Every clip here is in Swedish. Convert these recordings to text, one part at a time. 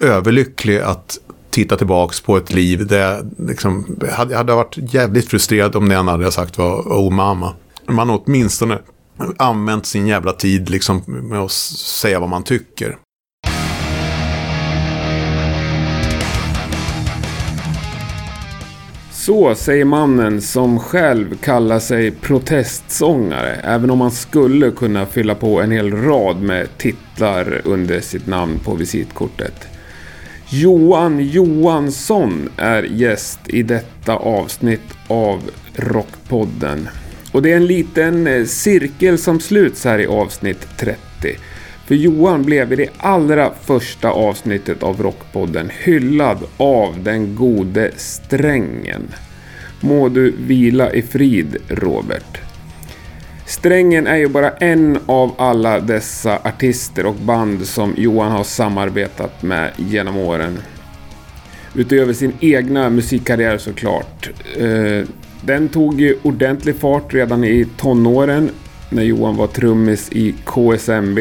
överlycklig att titta tillbaks på ett liv där jag liksom, hade, hade varit jävligt frustrerad om det enda hade sagt var oh mamma. Man har åtminstone använt sin jävla tid liksom med att säga vad man tycker. Så säger mannen som själv kallar sig protestsångare, även om han skulle kunna fylla på en hel rad med titlar under sitt namn på visitkortet. Johan Johansson är gäst i detta avsnitt av Rockpodden. Och det är en liten eh, cirkel som sluts här i avsnitt 30. För Johan blev i det allra första avsnittet av Rockpodden hyllad av den gode Strängen. Må du vila i frid, Robert. Strängen är ju bara en av alla dessa artister och band som Johan har samarbetat med genom åren. Utöver sin egna musikkarriär såklart. Eh, den tog ju ordentlig fart redan i tonåren när Johan var trummis i KSMB.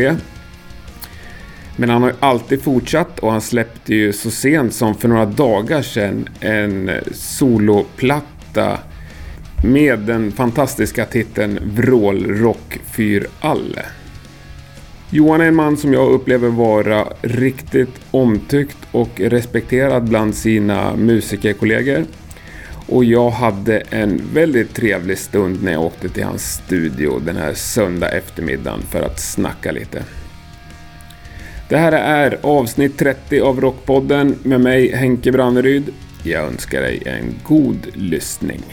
Men han har ju alltid fortsatt och han släppte ju så sent som för några dagar sedan en soloplatta med den fantastiska titeln Vrålrock fyr alle. Johan är en man som jag upplever vara riktigt omtyckt och respekterad bland sina musikerkollegor. Och jag hade en väldigt trevlig stund när jag åkte till hans studio den här söndag eftermiddagen för att snacka lite. Det här är avsnitt 30 av Rockpodden med mig Henke Branneryd. Jag önskar dig en god lyssning.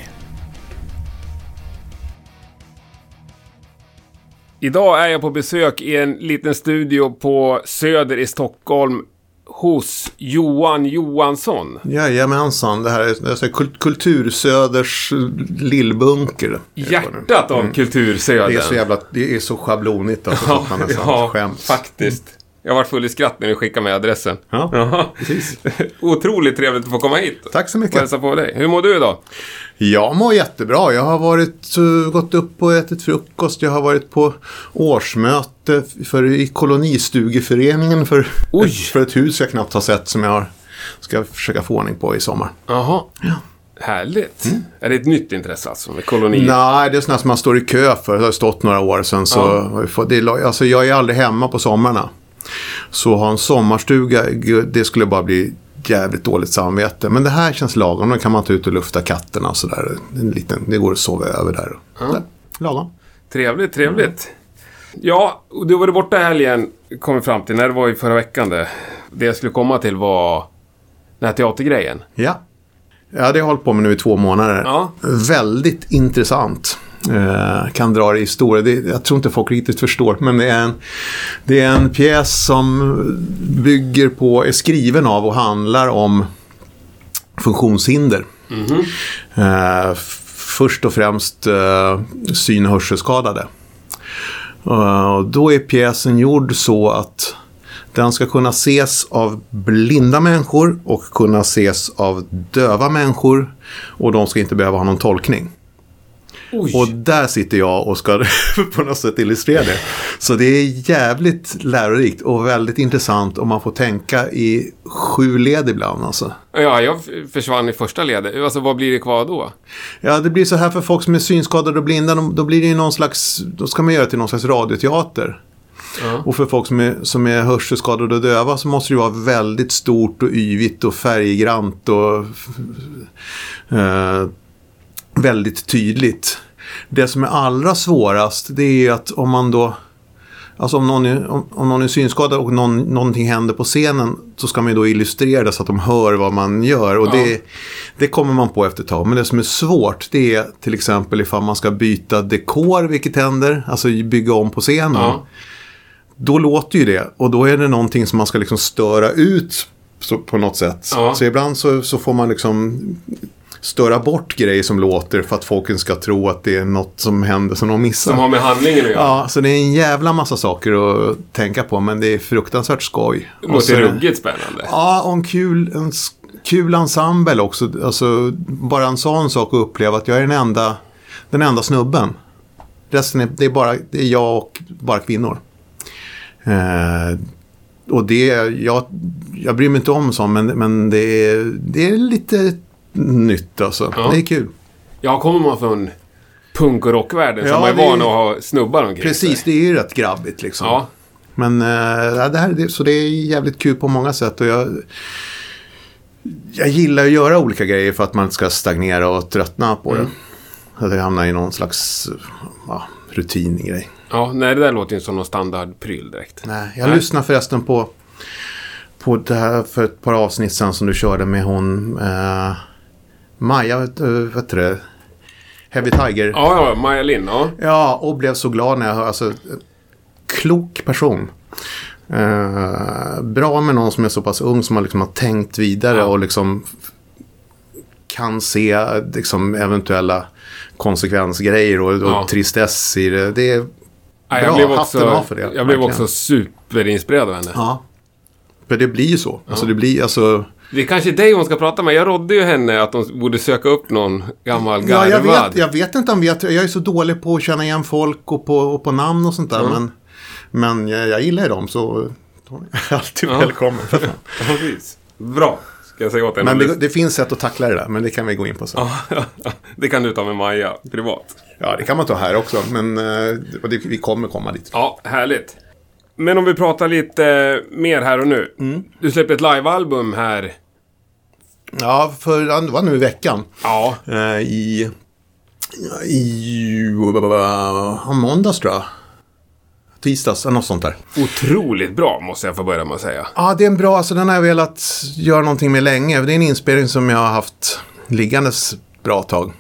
Idag är jag på besök i en liten studio på Söder i Stockholm hos Johan Johansson. Jajamensan, det här är, det är Kultursöders lillbunker. Hjärtat av mm. Kultursöder. Det är så jävla, det är så schablonigt alltså, ja, man nästan ja, skäms. faktiskt. Jag var full i skratt när du skickade med adressen. Ja, ja. precis. Otroligt trevligt att få komma hit. Tack så mycket. hälsa på dig. Hur mår du idag? Jag mår jättebra. Jag har varit, uh, gått upp och ätit frukost. Jag har varit på årsmöte för, i kolonistugeföreningen för, ett, för ett hus jag knappt har sett som jag har, ska försöka få ordning på i sommar. Jaha. Ja. Härligt. Mm. Är det ett nytt intresse alltså med koloni? Nej, det är sådana som man står i kö för. Det har stått några år sedan. Så ja. det, alltså, jag är aldrig hemma på sommarna. Så ha en sommarstuga, det skulle bara bli jävligt dåligt samvete. Men det här känns lagom. Då kan man ta ut och lufta katterna och sådär. det går att sova över där. Ja. där. Lagom. Trevligt, trevligt. Mm. Ja, du var borta i helgen, kom vi fram till. När det var i förra veckan det. Det jag skulle komma till var den här teatergrejen. Ja. Ja, det har jag hållit på med nu i två månader. Ja. Väldigt intressant. Eh, kan dra det i stora. Det, jag tror inte folk riktigt förstår. Men det är, en, det är en pjäs som bygger på, är skriven av och handlar om funktionshinder. Mm -hmm. eh, först och främst eh, syn och hörselskadade. Uh, då är pjäsen gjord så att den ska kunna ses av blinda människor och kunna ses av döva människor. Och de ska inte behöva ha någon tolkning. Oj. Och där sitter jag och ska på något sätt illustrera det. Så det är jävligt lärorikt och väldigt intressant om man får tänka i sju led ibland. Alltså. Ja, jag försvann i första ledet. Alltså vad blir det kvar då? Ja, det blir så här för folk som är synskadade och blinda. Då blir det någon slags, då ska man göra det till någon slags radioteater. Ja. Och för folk som är, som är hörselskadade och döva så måste det vara väldigt stort och yvigt och färggrant och eh, väldigt tydligt. Det som är allra svårast det är att om man då Alltså om någon är, om, om någon är synskadad och någon, någonting händer på scenen så ska man ju då illustrera det så att de hör vad man gör. Och ja. det, det kommer man på efter ett tag. Men det som är svårt det är till exempel ifall man ska byta dekor, vilket händer. Alltså bygga om på scenen. Ja. Då låter ju det och då är det någonting som man ska liksom störa ut på något sätt. Ja. Så ibland så, så får man liksom störa bort grejer som låter för att folken ska tro att det är något som händer som de missar. Som har med handlingen att göra? Ja, så det är en jävla massa saker att tänka på men det är fruktansvärt skoj. Det låter ruggigt spännande. Ja, och en kul, en kul ensemble också. Alltså, bara en sån sak att uppleva att jag är den enda, den enda snubben. Resten är, det är bara det är jag och bara kvinnor. Eh, och det, jag, jag bryr mig inte om sånt, men, men det, är, det är lite nytt alltså. Ja. Det är kul. Ja, kommer man från punk och rockvärlden så Ja, är man är van att ha snubbar omkring Precis, sig. det är ju rätt grabbigt liksom. Ja. Men eh, det här, så det är jävligt kul på många sätt. Och jag, jag gillar att göra olika grejer för att man inte ska stagnera och tröttna på det. Att det hamnar i någon slags ja, rutingrej. ja, nej det där låter ju som någon standardpryl direkt. Nej, jag Nej. lyssnade förresten på, på det här för ett par avsnitt sedan som du körde med hon eh, Maja, eh, vad heter det? Heavy Tiger. Ja, ja, Maja Lind, ja. Ja, och blev så glad när jag hör, alltså, klok person. Eh, bra med någon som är så pass ung som har, liksom, har tänkt vidare Ja. och liksom kan se liksom, eventuella konsekvensgrejer och, och Ja. tristess i det. Det är bra, jag blev hatten också, av för det. jag blev verkligen. också superinspirerad av henne. Ja. För det blir ju så. Alltså det blir alltså... Det är kanske dig hon ska prata med. Jag rådde ju henne att hon borde söka upp någon gammal Ja, jag garvad. vet, jag vet inte om vet. Jag är så dålig på att känna igen folk och på, och på namn och sånt där. Men, men jag, jag gillar ju dem så de är alltid Ja. välkommen. För fan. Bra, ska jag säga åt henne. Men det, det finns sätt att tackla det där. Men det kan vi gå in på sen. Det kan du ta med Maja privat. Ja, det kan man ta här också. Men eh, det, vi kommer komma dit. Ja, härligt. Men om vi pratar lite mer här och nu. Mm. Du släppte ett livealbum här. Ja, för det var nu i veckan. Ja, Eh, I... I... måndags tror jag. Tisdags, eller något sånt där. otroligt bra måste jag få börja med att säga. Ja, det är en bra, alltså den har jag velat göra någonting med länge. Det är en inspelning som jag har haft liggandes bra tag.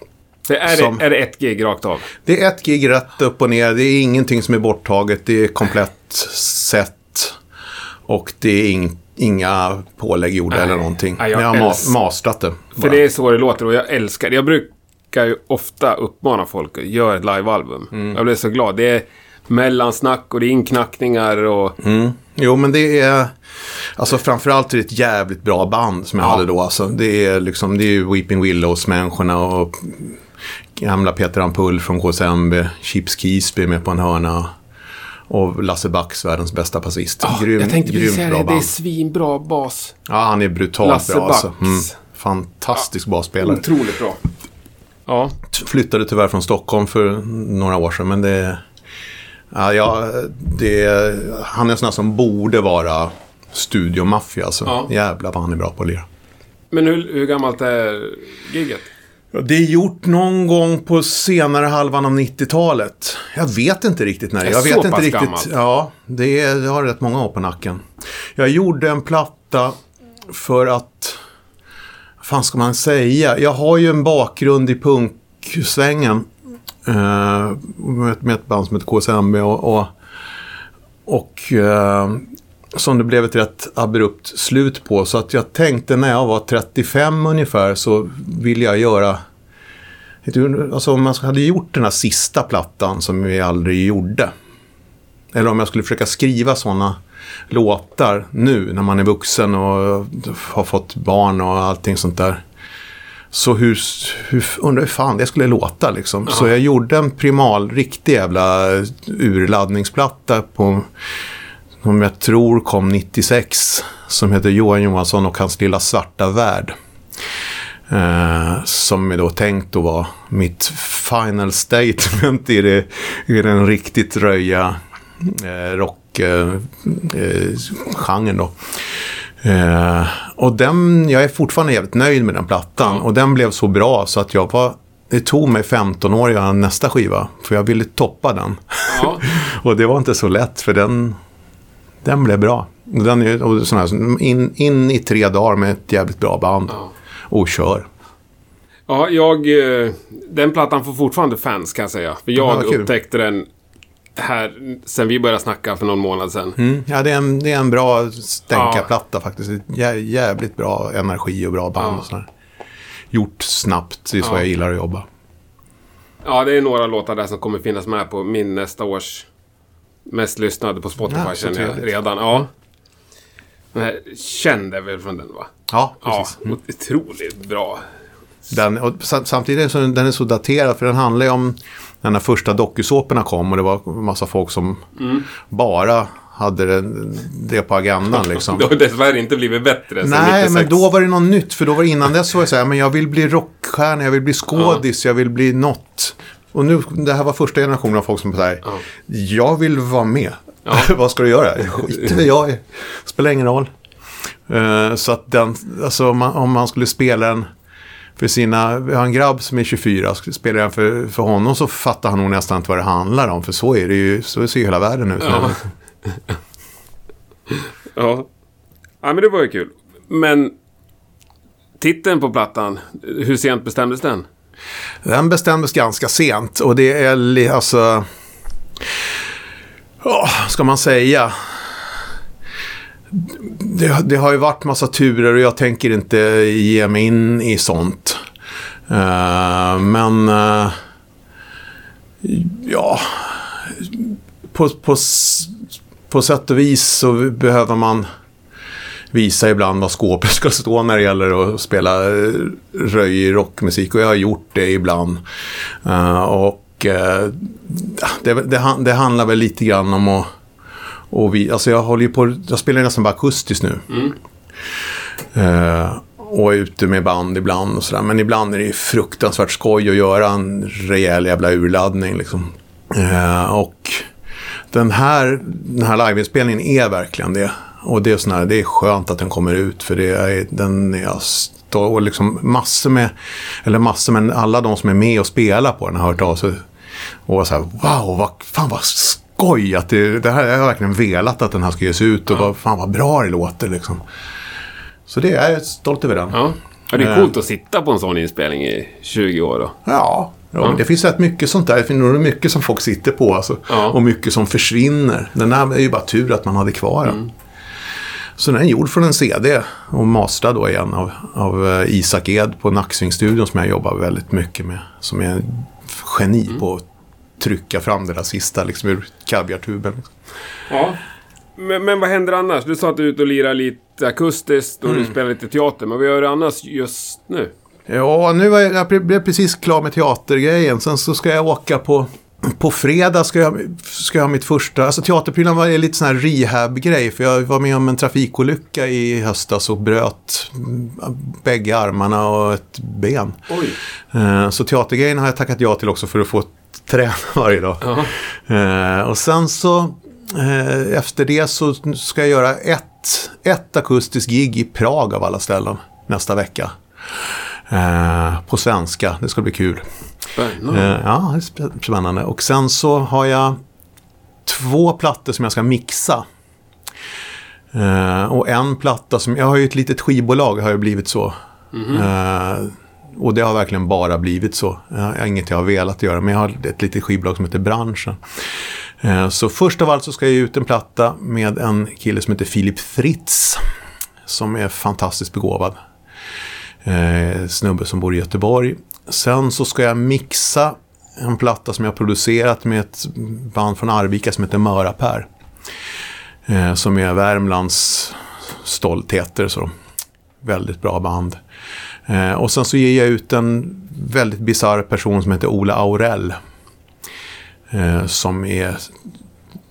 Det är, Som- det, är det ett gig rakt av? Det är ett gig rätt upp och ner. Det är ingenting som är borttaget. Det är komplett set. Och det är ing, inga pålägg gjorda eller någonting. Nej, jag jag har mastrat det. För bara. det är så det låter och jag älskar det. Jag brukar ju ofta uppmana folk att göra ett livealbum. Mm. Jag blir så glad. Det är mellansnack och det är inknackningar och... Mm. Jo, men det är... Alltså framförallt är det ett jävligt bra band som jag Ja. hade då. Alltså, det är liksom, det är Weeping Willows-människorna och gamla Peter Ampull från KSMB. Chips Keesby med på en hörna. Och Lasse Bax, världens bästa basist. Grym, jag tänkte precis säga bra det. Det är svinbra bas. Ja, han är brutalt Lasse bra alltså. Bax. Mm. Fantastisk basspelare. Otroligt bra. Ja, Flyttade tyvärr från Stockholm för några år sedan, men det... Ja, ja det han är en sån här som borde vara studiomaffia alltså. Ja. Jävlar vad han är bra på att lira. men hur, hur gammalt är giget? Det är gjort någon gång på senare halvan av 90-talet. Jag vet inte riktigt när. Är Jag så vet inte pass riktigt. gammalt? Ja, det, är, det har rätt många år på nacken. Jag gjorde en platta för att... Vad fan ska man säga? Jag har ju en bakgrund i punksvängen. Eh, med ett band som heter KSMB och... och, och eh, som det blev ett rätt abrupt slut på. Så att jag tänkte när jag var 35 ungefär så ville jag göra... Alltså om man hade gjort den här sista plattan som vi aldrig gjorde. Eller om jag skulle försöka skriva sådana låtar nu när man är vuxen och har fått barn och allting sånt där. Så hur, hur undrar hur fan det skulle låta liksom. Så jag gjorde en primal, riktig jävla urladdningsplatta på som jag tror kom 96. Som heter Johan Johansson och hans lilla svarta värld. Eh, som är då tänkt att vara mitt final statement i, det, i den riktigt röja eh, rockgenren eh, då. Eh, och den, jag är fortfarande jävligt nöjd med den plattan. Och den blev så bra så att jag var, det tog mig 15 år att göra nästa skiva. För jag ville toppa den. Ja. och det var inte så lätt för den, den blev bra. Den är och sån här, in, in i tre dagar med ett jävligt bra band. Ja. Och kör. Ja, jag... eh, Den plattan får fortfarande fans kan jag säga. För jag Ja, upptäckte den här sen vi började snacka för någon månad sedan. Mm. Ja, det är en, det är en bra stänkarplatta faktiskt. Jä, jävligt bra energi och bra band Ja. och sådär. Gjort snabbt, det är så Ja. jag gillar att jobba. Ja, det är några låtar där som kommer finnas med på min nästa års mest lyssnade på Spotify Ja, känner jag redan. Ja. Den här Känd är väl från den va? Ja, Ja, precis. Mm. otroligt bra. Den, och sa- samtidigt är det så, den är så daterad för den handlar ju om när första dokusåporna kom och det var massa folk som bara hade det, det på agendan liksom. Det har dessvärre inte blivit bättre sen Nej, 96. men då var det något nytt. För då var det innan dess så var jag så här, men jag vill bli rockstjärna, jag vill bli skådis, jag vill bli något. Och nu, det här var första generationen av folk som sa Ja. jag vill vara med. Vad ska du göra? Skit i jag, spelar ingen roll. Eh, så att den, alltså om man, om man skulle spela en för sina, vi har en grabb som är 24, skulle spela den för, för honom så fattar han nog nästan inte vad det handlar om. För så är det ju, så ser ju hela världen ut. Ja. ja. ja, men det var ju kul. Men titeln på plattan, hur sent bestämdes den? Den bestämdes ganska sent och det är alltså... Ja, ska man säga? Det, det har ju varit massa turer och jag tänker inte ge mig in i sånt. Uh, men... Uh, ja... På, på, på sätt och vis så behöver man visa ibland vad skåpet ska stå när det gäller att spela eh, röjig rockmusik. Och jag har gjort det ibland. Eh, och eh, det, det, det handlar väl lite grann om att... Och vi, alltså jag håller ju på, jag spelar nästan bara akustiskt nu. Eh, och är ute med band ibland och sådär. Men ibland är det ju fruktansvärt skoj att göra en rejäl jävla urladdning liksom. Eh, och den här, den här liveinspelningen är verkligen det. Och det är, sån här, det är skönt att den kommer ut för det är, den är och liksom massor med, eller massor men alla de som är med och spelar på den har hört av sig. Och så här, wow, vad, fan vad skoj att det, det här, jag har verkligen velat att den här ska ges ut och vad, fan vad bra det låter liksom. Så det är jag stolt över den. Ja. ja det är Eh. coolt att sitta på en sån inspelning i 20 år då. Ja, ja det finns rätt mycket sånt där. Det finns nog mycket som folk sitter på. Alltså, Ja. Och mycket som försvinner. Den här är ju bara tur att man hade kvar den. Så den är gjord från en CD och mastrad då igen av, av eh, Isak Ed på Nacksvingstudion som jag jobbar väldigt mycket med. Som är en geni på att trycka fram det där sista liksom ur kaviartuben. Ja. Men, men vad händer annars? Du sa att du är ute och lirar lite akustiskt och Mm. du spelar lite teater. Men vad gör du annars just nu? Ja, nu var jag, jag blev precis klar med teatergrejen. Sen så ska jag åka på... På fredag ska jag, ska jag ha mitt första... Alltså teaterprylarna var lite sån här rehab-grej. För jag var med om en trafikolycka i höstas och bröt mm, bägge armarna och ett ben. Oj. Eh, Så teatergrejen har jag tackat ja till också för att få träna varje dag. Ja. Eh, och sen så eh, efter det så ska jag göra ett, ett akustiskt gig i Prag av alla ställen nästa vecka. Eh, på svenska, det ska bli kul. Spännande. Eh, ja, det är sp- spännande. Och sen så har jag två plattor som jag ska mixa. Eh, och en platta som, jag har ju ett litet skivbolag har ju blivit så. Eh, och det har verkligen bara blivit så. Jag har inget jag har velat göra, men jag har ett litet skivbolag som heter Branschen. Eh, så först av allt så ska jag ge ut en platta med en kille som heter Filip Fritz. Som är fantastiskt begåvad. Eh, snubbe som bor i Göteborg. Sen så ska jag mixa en platta som jag har producerat med ett band från Arvika som heter Mörapär. Eh, som är Värmlands stoltheter. Så. Väldigt bra band. Eh, och sen så ger jag ut en väldigt bisarr person som heter Ola Aurell. Eh, som är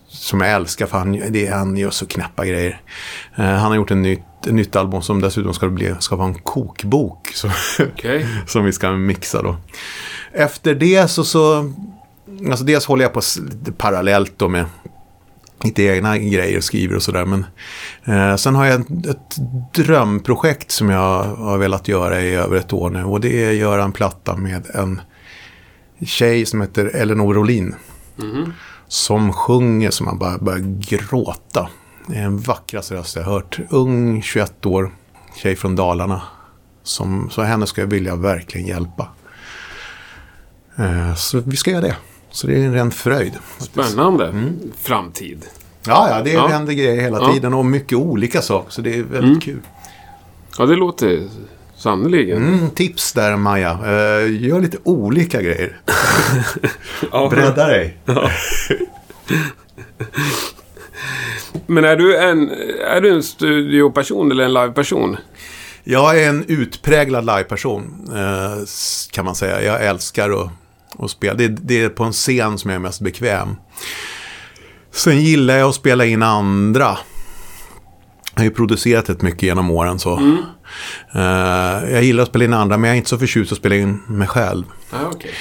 som jag älskar för han, det, han gör så knäppa grejer. Eh, han har gjort en nytt, ett nytt album som dessutom ska, bli, ska vara en kokbok. Så, Okej. som vi ska mixa då. Efter det så, så alltså dels håller jag på parallellt då med lite egna grejer och skriver och sådär. Men eh, sen har jag ett, ett drömprojekt som jag har velat göra i över ett år nu. Och det är att göra en platta med en tjej som heter Elinor Rolin. Som sjunger som man bara börjar gråta. Det är den vackraste röst jag har hört. Ung, 21 år, tjej från Dalarna. Som, så henne ska jag vilja verkligen hjälpa. Eh, så vi ska göra det. Så det är en ren fröjd. Spännande. Framtid. Ja, ja, det Ja. händer grejer hela Ja. tiden och mycket olika saker. Så det är väldigt kul. Ja, det låter sannerligen. Mm, tips där Maja. Eh, gör lite olika grejer. Bredda dig. Men är du en, är du en studioperson eller en liveperson? Jag är en utpräglad liveperson. Eh, kan man säga. Jag älskar att, att spela. Det, det är på en scen som jag är mest bekväm. Sen gillar jag att spela in andra. Jag har ju producerat ett mycket genom åren så. Mm. Uh, jag gillar att spela in andra men jag är inte så förtjust att spela in mig själv. Ah, okay.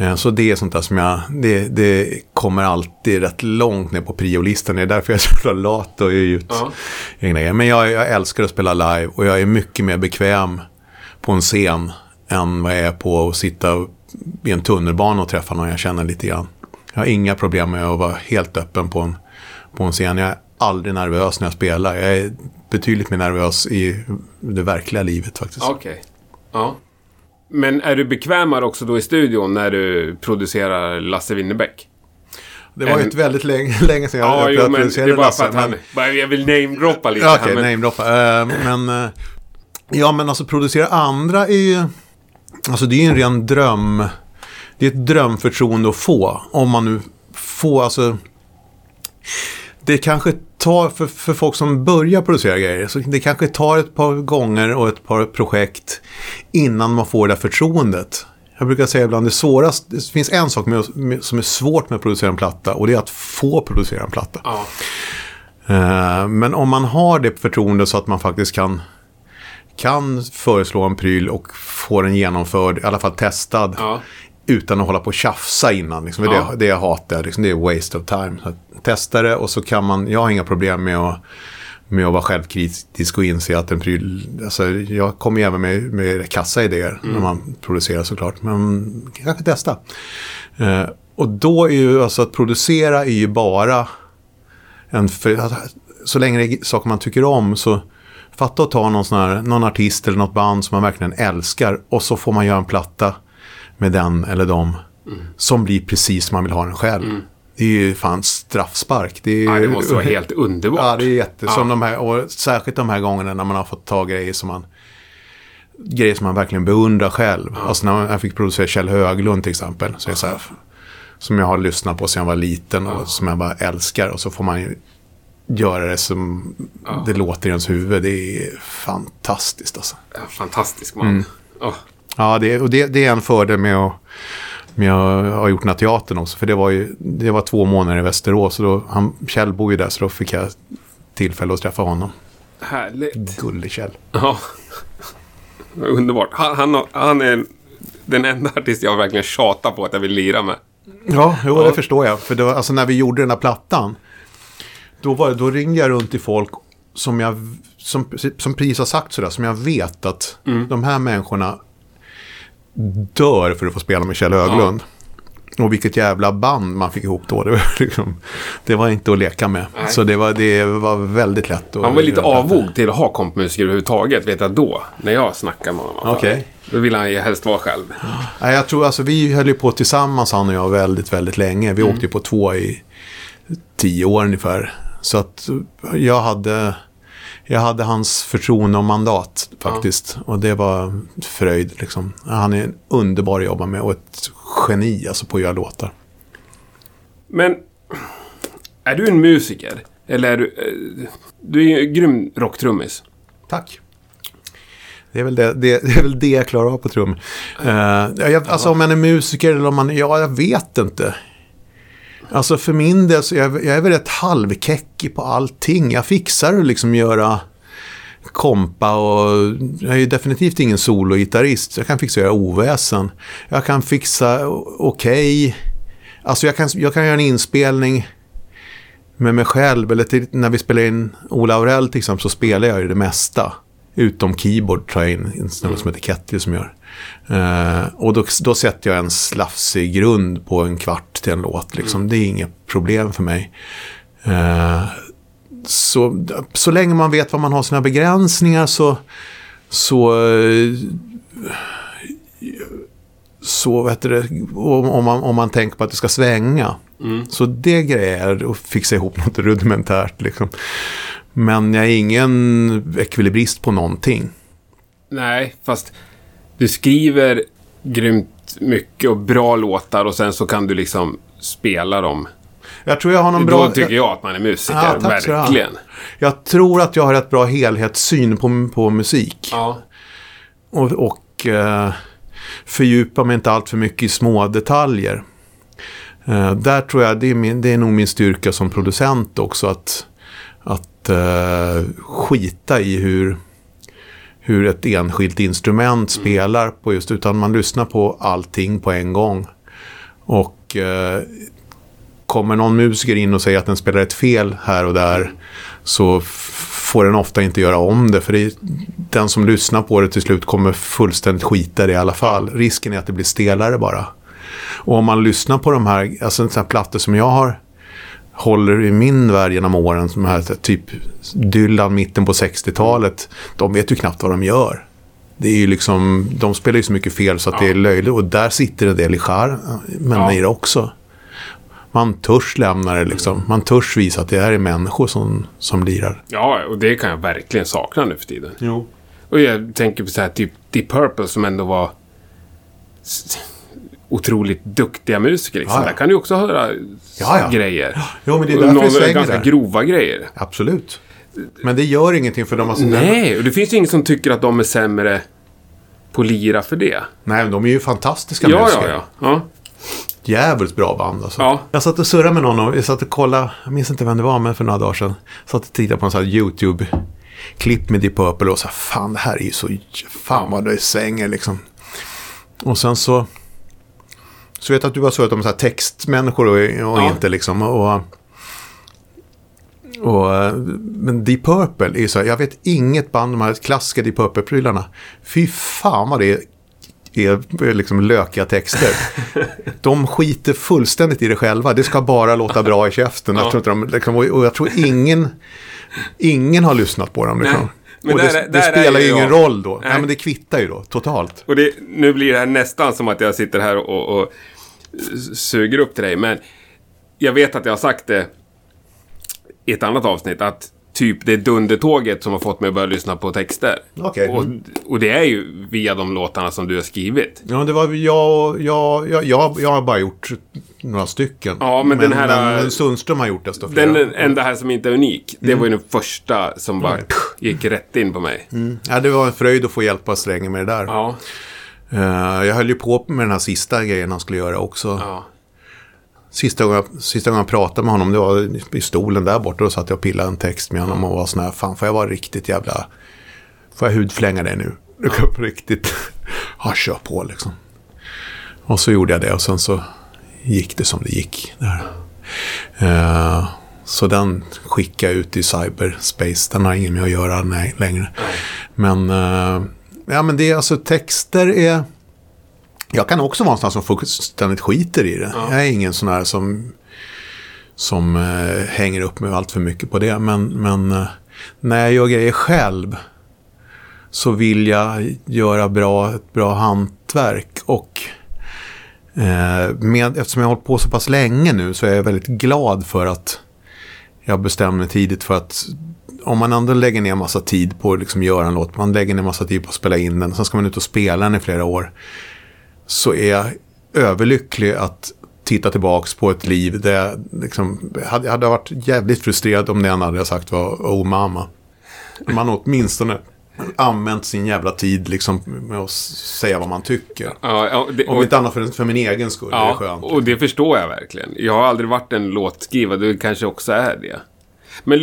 Uh, så det är sånt där som jag, det, det kommer alltid rätt långt ner på priolistan. Det är därför jag är så lat och ger ut uh -huh. egna grejer. Men jag, jag älskar att spela live och jag är mycket mer bekväm på en scen än vad jag är på att sitta i en tunnelbana och träffa någon jag känner lite grann. Jag har inga problem med att vara helt öppen på en, på en scen. Jag är aldrig nervös när jag spelar. Jag är betydligt mer nervös i det verkliga livet faktiskt. Okej. Okay. Ja. Men är du bekvämare också då i studion när du producerar Lasse Winnerbäck? Det var ju ett väldigt länge, länge sedan jag, ja, jag jo, producerade det är bara. För att han, jag vill namedroppa lite. Okej, okay, men... namedroppa. Uh, men, uh, ja, men alltså producera andra är ju... Alltså det är ju en ren dröm det är ett drömförtroende att få. Om man nu får, alltså. Det kanske tar, för, för folk som börjar producera grejer, så det kanske tar ett par gånger och ett par projekt innan man får det förtroendet. Jag brukar säga ibland det svåraste, det finns en sak med, med, som är svårt med att producera en platta och det är att få producera en platta. Ja. Uh, men om man har det förtroendet så att man faktiskt kan kan föreslå en pryl och få den genomförd, i alla fall testad. Ja utan att hålla på och tjafsa innan. Liksom. Ja. Det, det jag hatar, liksom, det är waste of time. Så testa det och så kan man, jag har inga problem med att, med att vara självkritisk och inse att en pryl, alltså, jag kommer ju även med, med kassaidéer mm. när man producerar såklart. Men kanske testa. Eh, och då är ju alltså att producera är ju bara en, för, alltså, så länge det är saker man tycker om så fatta att ta någon, sån här, någon artist eller något band som man verkligen älskar och så får man göra en platta med den eller dem. Mm. Som blir precis som man vill ha den själv. Mm. Det är ju fan straffspark. Det, är, ja, det måste vara helt underbart. Ja, det är jätte... Ja. de här, och särskilt de här gångerna när man har fått ta grejer som man grejer som man verkligen beundrar själv. Ja. Alltså när jag fick producera Kjell Höglund till exempel. Så är så här, som jag har lyssnat på sedan jag var liten och ja. som jag bara älskar. Och så får man ju göra det som ja. det låter i ens huvud. Det är fantastiskt alltså. Ja, fantastisk man. Mm. Oh. Ja, det, och det, det är en fördel med att, med att ha gjort den här teatern också. För det var ju det var två månader i Västerås. Och då, han, Kjell bor ju där så då fick jag tillfälle att träffa honom. Härligt. Gullig Kjell. Ja, underbart. Han, han, han, är den enda artist jag verkligen tjatar på att jag vill lira med. Ja, jo, ja. det förstår jag. För var, alltså, när vi gjorde den här plattan. Då, var, då ringde jag runt till folk som jag, som, som precis har sagt sådär, som jag vet att mm. de här människorna dör för att få spela med Kjell Höglund. Ja. Och vilket jävla band man fick ihop då. Det var, liksom, det var inte att leka med. Nej. Så det var, det var väldigt lätt. Man var lite avog till att ha kompmusiker överhuvudtaget, vet jag då. När jag snackade med honom. Okej. Okay. Då ville han ju helst vara själv. Ja, jag tror alltså vi höll ju på tillsammans han och jag väldigt, väldigt länge. Vi mm. åkte ju på två i tio år ungefär. Så att jag hade jag hade hans förtroende och mandat faktiskt. Ja. Och det var fröjd liksom. Han är underbar att jobba med och ett geni alltså på att göra låtar. Men är du en musiker? Eller är du... Eh, du är ju en grym rocktrummis. Tack. Det är väl det, det, det, är väl det jag klarar av på trum. Uh, jag, alltså om man är musiker eller om man... Ja, jag vet inte. Alltså för min del så jag, jag är väl rätt halvkeckig på allting. Jag fixar att liksom göra kompa och jag är ju definitivt ingen sologitarrist. Jag kan fixa att göra oväsen. Jag kan fixa okej. Okay. Alltså jag kan, jag kan göra en inspelning med mig själv. Eller till, när vi spelar in Ola Aurell till exempel så spelar jag ju det mesta. Utom keyboard tar jag in en snubbe som heter Kettil som gör. Uh, och då, då sätter jag en slafsig grund på en kvart till en låt. Liksom. Mm. Det är inget problem för mig. Uh, så, så länge man vet vad man har sina begränsningar så, så, så vet det, om, man, om man tänker på att det ska svänga. Mm. Så det grejer att fixa ihop något rudimentärt. Liksom. Men jag är ingen ekvilibrist på någonting. Nej, fast du skriver grymt mycket och bra låtar och sen så kan du liksom spela dem. Jag tror jag har någon bra... Då tycker jag att man är musiker, ja, verkligen. Jag tror att jag har ett bra helhetssyn på, på musik. Ja. Och, och eh, fördjupa mig inte allt för mycket i små detaljer. Eh, där tror jag, det är, min, det är nog min styrka som producent också, att, att eh, skita i hur, hur ett enskilt instrument spelar på just, utan man lyssnar på allting på en gång. Och eh, kommer någon musiker in och säger att den spelar ett fel här och där så får den ofta inte göra om det. För det är, den som lyssnar på det till slut kommer fullständigt skita det i alla fall. Risken är att det blir stelare bara. Och om man lyssnar på de här, alltså en sån här plattor som jag har håller i min värld genom åren, som här typ Dylan mitten på 60-talet, de vet ju knappt vad de gör. Det är ju liksom, de spelar ju så mycket fel så att ja. det är löjligt. Och där sitter en del i skär, men ja. i det också. Man törs lämna det liksom. Man törs visa att det här är människor som, som lirar. Ja, och det kan jag verkligen sakna nu för tiden. Jo. Och jag tänker på så här typ Deep Purple som ändå var otroligt duktiga musiker. Liksom. Ja, ja. Där kan du också höra ja, ja. grejer. Jo, men det är därför Någon, det ganska där. grova grejer. Absolut. Men det gör ingenting för de har... Nej, och det finns ju ingen som tycker att de är sämre på lira för det. Nej, de är ju fantastiska ja, musiker. Ja, ja, ja. Jävligt bra band alltså. Ja. Jag satt och surrade med någon och jag satt och kollade, jag minns inte vem det var, men för några dagar sedan. Satt och tittade på en sån här YouTube-klipp med Deep Purple och så här, fan det här är ju så, fan vad det svänger liksom. Och sen så så vet jag att du har surrat om så här textmänniskor och, och ja. inte liksom. Och, och, men Deep Purple är så här, jag vet inget band, de här klassiska Deep Purple-prylarna. Fy fan vad det är är liksom lökiga texter. De skiter fullständigt i det själva. Det ska bara låta bra i käften. Ja. Jag tror inte de, liksom, och jag tror ingen, ingen har lyssnat på dem. Liksom. Och där, det, det spelar ju ingen roll då. Nej. Nej. men det kvittar ju då, totalt. Och det, nu blir det här nästan som att jag sitter här och, och suger upp till dig. Men jag vet att jag har sagt det i ett annat avsnitt. Att typ det är Dundertåget som har fått mig att börja lyssna på texter. Okay. Och, och, det är ju via de låtarna som du har skrivit. Ja, det var jag, jag, jag, jag, jag har bara gjort några stycken. Ja, men, men den här... Men Sundström har gjort desto fler. Den enda här som inte är unik. Mm. Det var ju den första som bara mm. gick rätt in på mig. Mm. Ja, det var en fröjd att få hjälpa Strängen med det där. Ja. Uh, jag höll ju på med den här sista grejen han skulle göra också. Ja. Sista gången, jag, sista gången jag pratade med honom, det var i stolen där borta. Då satt jag och pillade en text med honom och var sån här, fan får jag vara riktigt jävla... Får jag hudflänga det nu? Du kan på riktigt... Ja, kör på liksom. Och så gjorde jag det och sen så gick det som det gick. Där. Uh, så den skickade jag ut i cyberspace. Den har ingen med att göra nej, längre. Men, uh, ja, men det är alltså texter är... Jag kan också vara en sån som fullständigt skiter i det. Ja. Jag är ingen sån här som, som uh, hänger upp mig allt för mycket på det. Men, men uh, när jag gör grejer själv så vill jag göra bra, ett bra hantverk. Och uh, med, eftersom jag har hållit på så pass länge nu så är jag väldigt glad för att jag bestämde mig tidigt för att om man ändå lägger ner massa tid på att liksom göra en låt, man lägger ner massa tid på att spela in den, sen ska man ut och spela den i flera år så är jag överlycklig att titta tillbaka på ett liv där jag liksom, hade, hade varit jävligt frustrerad om det enda hade sagt var oh mamma. Man åtminstone använt sin jävla tid liksom med att säga vad man tycker. Ja, ja, det, Om inte annat för, för min egen skull. Ja, det är skönt. och det förstår jag verkligen. Jag har aldrig varit en låtskrivare, du kanske också är det. Men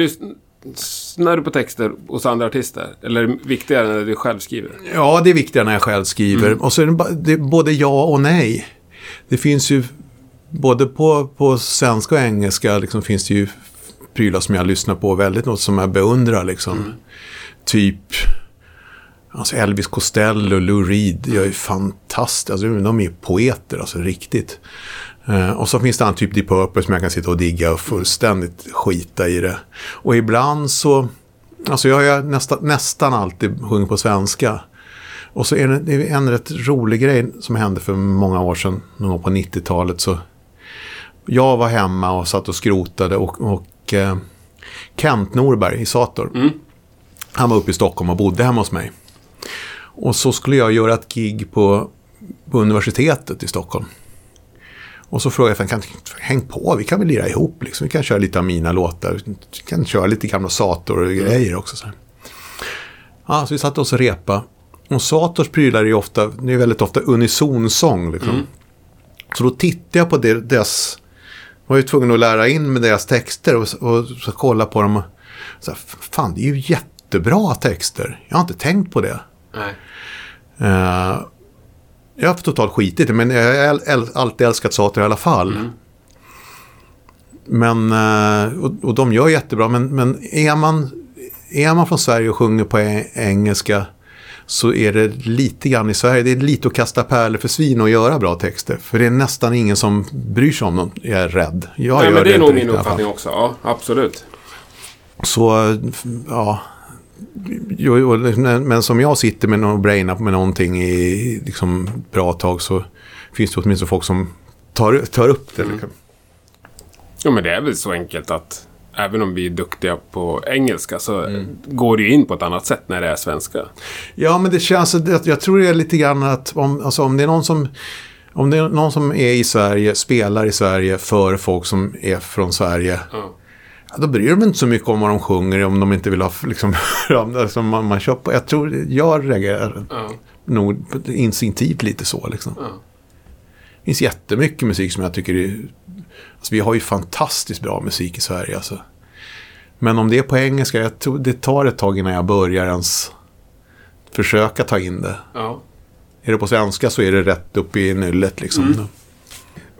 lyssnar du på texter hos andra artister? Eller är det viktigare när du själv skriver? Ja, det är viktigare när jag själv skriver. Mm. Och så är det, det är både ja och nej. Det finns ju, både på, på svenska och engelska liksom, finns det ju prylar som jag lyssnar på väldigt, något som jag beundrar liksom. Mm. Typ Alltså Elvis Costello, Lou Reed, jag är fantastiskt. Alltså, de är ju poeter, alltså riktigt. Uh, och så finns det en typ Deep Purple som jag kan sitta och digga och fullständigt skita i det. Och ibland så, alltså jag har nästa, nästan alltid sjungit på svenska. Och så är det, en rätt rolig grej som hände för många år sedan, någon gång på 90-talet. Så jag var hemma och satt och skrotade och, och uh, Kent Norberg i Sator. Mm. Han var uppe i Stockholm och bodde hemma hos mig. Och så skulle jag göra ett gig på, på universitetet i Stockholm. Och så frågade jag, kan häng på, vi kan väl lira ihop liksom. Vi kan köra lite av mina låtar. Vi kan köra lite gamla Sator och grejer också. Så, ja, så vi satte oss och repa. Och Sators prylar är ju ofta, det är väldigt ofta unisonsång liksom. Mm. Så då tittade jag på deras var ju tvungen att lära in med deras texter och, och så kolla på dem. Och, så här, fan, det är ju jättebra texter. Jag har inte tänkt på det. Nej. Uh, jag har totalt skitit det, men jag har alltid älskat Sater i alla fall. Mm. Men, uh, och, och de gör jättebra, men, men är, man, är man från Sverige och sjunger på engelska så är det lite grann i Sverige, det är lite att kasta pärlor för svin och göra bra texter. För det är nästan ingen som bryr sig om dem, jag är rädd. Jag Nej, gör men det är nog min uppfattning också. Ja, absolut. Så, ja. Men som jag sitter med och brainar med någonting i liksom bra tag så finns det åtminstone folk som tar, tar upp det. Liksom. Ja, men det är väl så enkelt att även om vi är duktiga på engelska så går det ju in på ett annat sätt när det är svenska. Ja, men det känns, jag tror det är lite grann att om, alltså, om det är någon som om det är någon som är i Sverige, spelar i Sverige för folk som är från Sverige. Ja. Ja, då bryr de inte så mycket om vad de sjunger om de inte vill ha liksom, alltså, man, man köper. Jag tror, jag reagerar Ja. nog instinktivt lite så liksom. Ja. Det finns jättemycket musik som jag tycker är... Alltså vi har ju fantastiskt bra musik i Sverige alltså. Men om det är på engelska, jag tror det tar ett tag innan jag börjar ens försöka ta in det. Ja. Är det på svenska så är det rätt upp i nyllet liksom.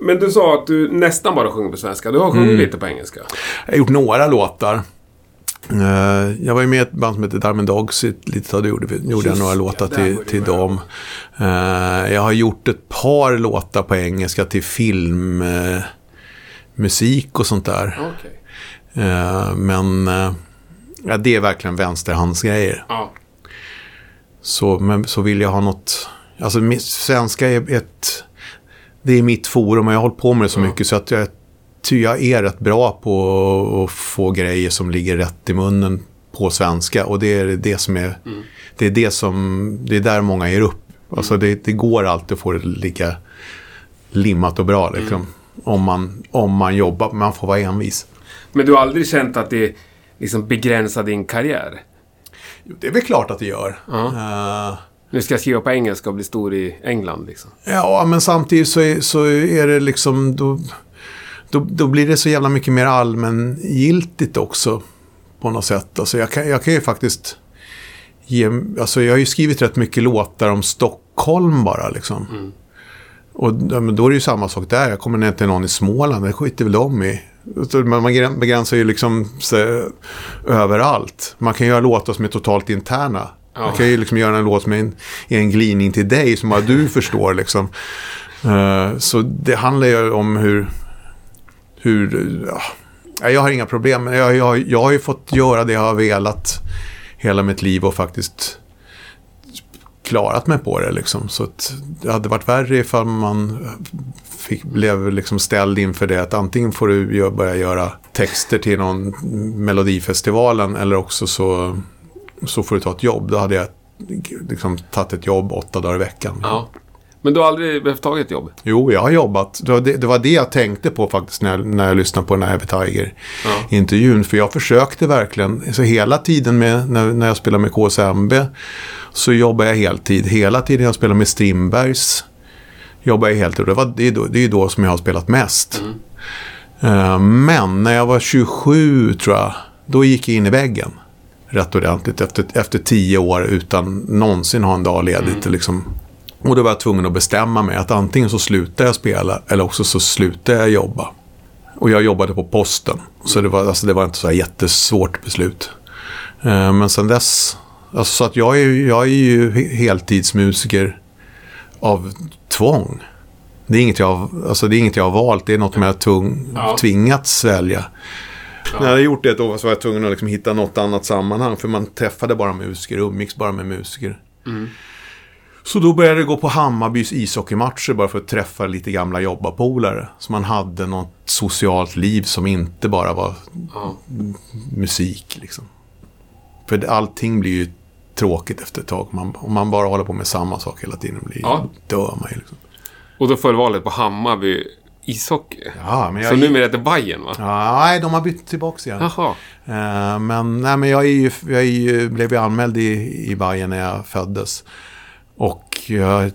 Men du sa att du nästan bara sjunger på svenska. Du har sjungit lite på engelska. Jag har gjort några låtar. Eh, jag var ju med i ett band som heter Diamond Dogs. ett litet tag då gjorde, vi- gjorde jag några låtar till, till dem. Eh, jag har gjort ett par låtar på engelska till filmmusik eh, musik och sånt där. Eh, men ja, det är verkligen vänsterhandsgrejer. Ja. Så, men, så vill jag ha något... Alltså svenska är ett... Det är mitt forum och jag har hållit på med det så mycket så att jag, ty jag är rätt bra på att få grejer som ligger rätt i munnen på svenska. Och det är det som är... Det är det som... Det är där många ger upp. Alltså det, det går alltid att få det ligga limmat och bra liksom. Om, man, om man jobbar. Man får vara envis. Men du har aldrig känt att det liksom begränsar din karriär? Det är väl klart att det gör. Ja. Eh, Nu ska jag skriva på engelska och bli stor i England liksom. Ja, men samtidigt så är, så är det liksom... Då, då, då blir det så jävla mycket mer allmängiltigt också. På något sätt. Alltså jag, kan, jag kan ju faktiskt... Ge, alltså jag har ju skrivit rätt mycket låtar om Stockholm bara liksom. Och ja, men då är det ju samma sak där. Jag kommer ner till någon i Småland. Det skiter väl de i. Man man grän- begränsar ju liksom sig överallt. Man kan göra låtar som är totalt interna. Ja. Jag kan ju liksom göra en låt som är en, en glidning till dig som bara du förstår liksom. Uh, så det handlar ju om hur... hur ja, jag har inga problem. Jag, jag, jag har ju fått göra det jag har velat hela mitt liv och faktiskt klarat mig på det liksom. Så att det hade varit värre ifall man fick, blev liksom ställd inför det att antingen får du börja göra texter till någon Melodifestivalen eller också så, så får du ta ett jobb. Då hade jag liksom tagit ett jobb åtta dagar i veckan. Ja. Men du har aldrig behövt ta ett jobb? Jo, jag har jobbat. Det var det, det var det jag tänkte på faktiskt när jag, när jag lyssnade på den här Tiger-intervjun. För jag försökte verkligen. Så hela tiden med, när, när jag spelade med KSMB så jobbade jag heltid. Hela tiden jag spelade med Strindbergs jobbade jag heltid. Det, var, det, är då, det är då som jag har spelat mest. Eh, men när jag var 27 tror jag, då gick jag in i väggen. Rätt ordentligt efter, efter tio år utan någonsin ha en dag ledigt. Liksom. Och då var jag tvungen att bestämma mig att antingen så slutar jag spela eller också så slutar jag jobba. Och jag jobbade på posten. Så det var, alltså, det var inte så här jättesvårt beslut. Eh, men sen dess, alltså, så att jag är, jag är ju he- heltidsmusiker av tvång. Det är inget jag, alltså, det är inget jag har valt, det är något som jag har tung, Ja. När jag hade gjort det ett år så var jag tvungen att liksom hitta något annat sammanhang. För man träffade bara musiker, umgicks bara med musiker. Så då började jag gå på Hammarbys ishockeymatcher bara för att träffa lite gamla jobbarpolare. Så man hade något socialt liv som inte bara var Ja. musik. Liksom. För allting blir ju tråkigt efter ett tag. Man, om man bara håller på med samma sak hela tiden blir, Ja. dör man ju. Liksom. Och då föll valet på Hammarby ishockey. Ja, men jag, Så numera heter Bayern va? ja, nej, de har bytt tillbaka igen. Jaha. Eh, men, nej, men jag, är ju, jag är blev ju anmäld i, i Bayern när jag föddes. Och jag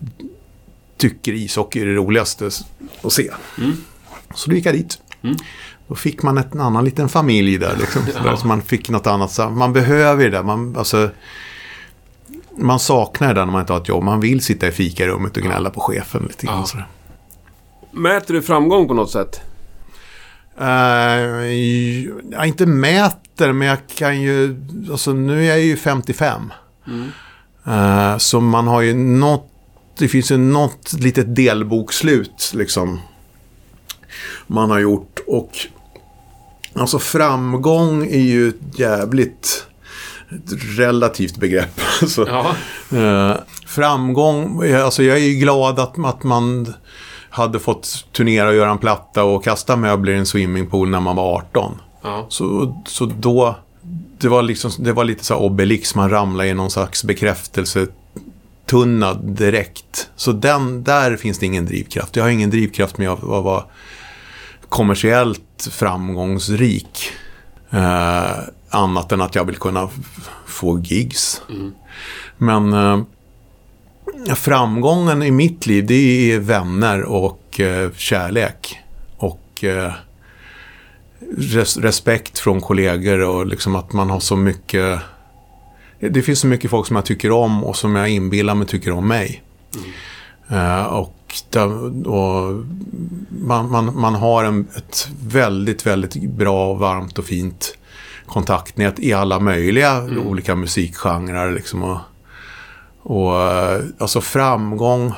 tycker ishockey är det roligaste att se. Så då gick jag dit. Då fick man ett, en annan liten familj där. Liksom, ja. så man fick något annat. Man behöver det där. Man, alltså, man saknar det när man inte har ett jobb. Man vill sitta i fikarummet och gnälla på chefen lite grann. Ja. Mäter du framgång på något sätt? Uh, jag inte mäter, men jag kan ju... Alltså nu är jag ju 55. Mm. Uh, så man har ju något... Det finns ju något litet delbokslut liksom. Man har gjort och... Alltså framgång är ju ett jävligt relativt begrepp. Alltså, ja. uh, framgång, alltså jag är ju glad att, att man hade fått turnera och göra en platta och kasta möbler i en swimmingpool när man var 18. Ja. Så, så då, det var, liksom, det var lite så här Obelix, man ramlade i någon slags bekräftelsetunna direkt. Så den, där finns det ingen drivkraft. Jag har ingen drivkraft med att vara kommersiellt framgångsrik. Eh, annat än att jag vill kunna få gigs. Mm. Men eh, framgången i mitt liv det är vänner och eh, kärlek. Och eh, res respekt från kollegor och liksom att man har så mycket... Det finns så mycket folk som jag tycker om och som jag inbillar mig tycker om mig. Mm. Och, där, och man, man, man, har en, ett väldigt, väldigt bra, varmt och fint kontaktnät i alla möjliga mm. olika musikgenrer. Liksom, och, och eh, alltså framgång.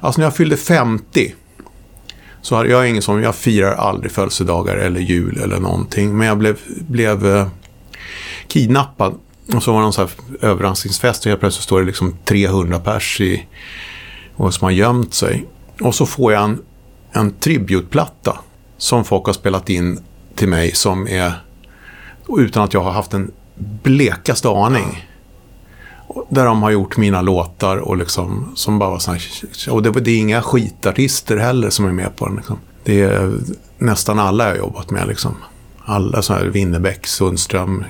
Alltså när jag fyllde 50. Så hade jag ingen som, jag firar aldrig födelsedagar eller jul eller någonting. Men jag blev, blev eh, kidnappad. Och så var det någon sån här överraskningsfest och helt plötsligt står det liksom 300 pers i, och som har gömt sig. Och så får jag en, en tributplatta som folk har spelat in till mig som är utan att jag har haft en blekaste aning. Där de har gjort mina låtar och liksom som bara var såna Och det, det är inga skitartister heller som är med på den. Liksom. Det är nästan alla jag har jobbat med liksom. Alla sådana här Winnerbäck, Sundström,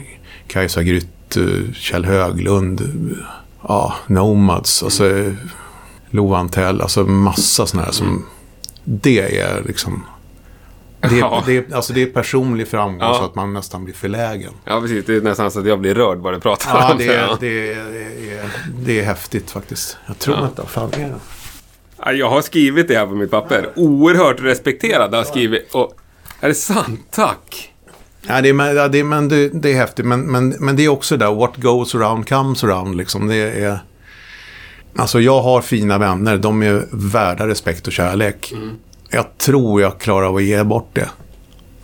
Kajsa Grytt, Kjell Höglund, ja, Nomads, alltså Lovantell, alltså massa sådana här som... Det är liksom det, ja. det, alltså det är personlig framgång ja. så att man nästan blir förlägen. Ja, precis. Det är nästan så att jag blir rörd bara du pratar ja, om det. Ja, det, är, det är häftigt faktiskt. Jag tror ja. att det fan är det. Jag har skrivit det här på mitt papper. Oerhört respekterad har jag skrivit. Och, är det sant? Tack! Ja, det är, det, men det, det, är häftigt. Men, men, men det är också där, what goes around comes around. Liksom. Det är, alltså jag har fina vänner, de är värda respekt och kärlek. Mm jag tror jag klarar av att ge bort det.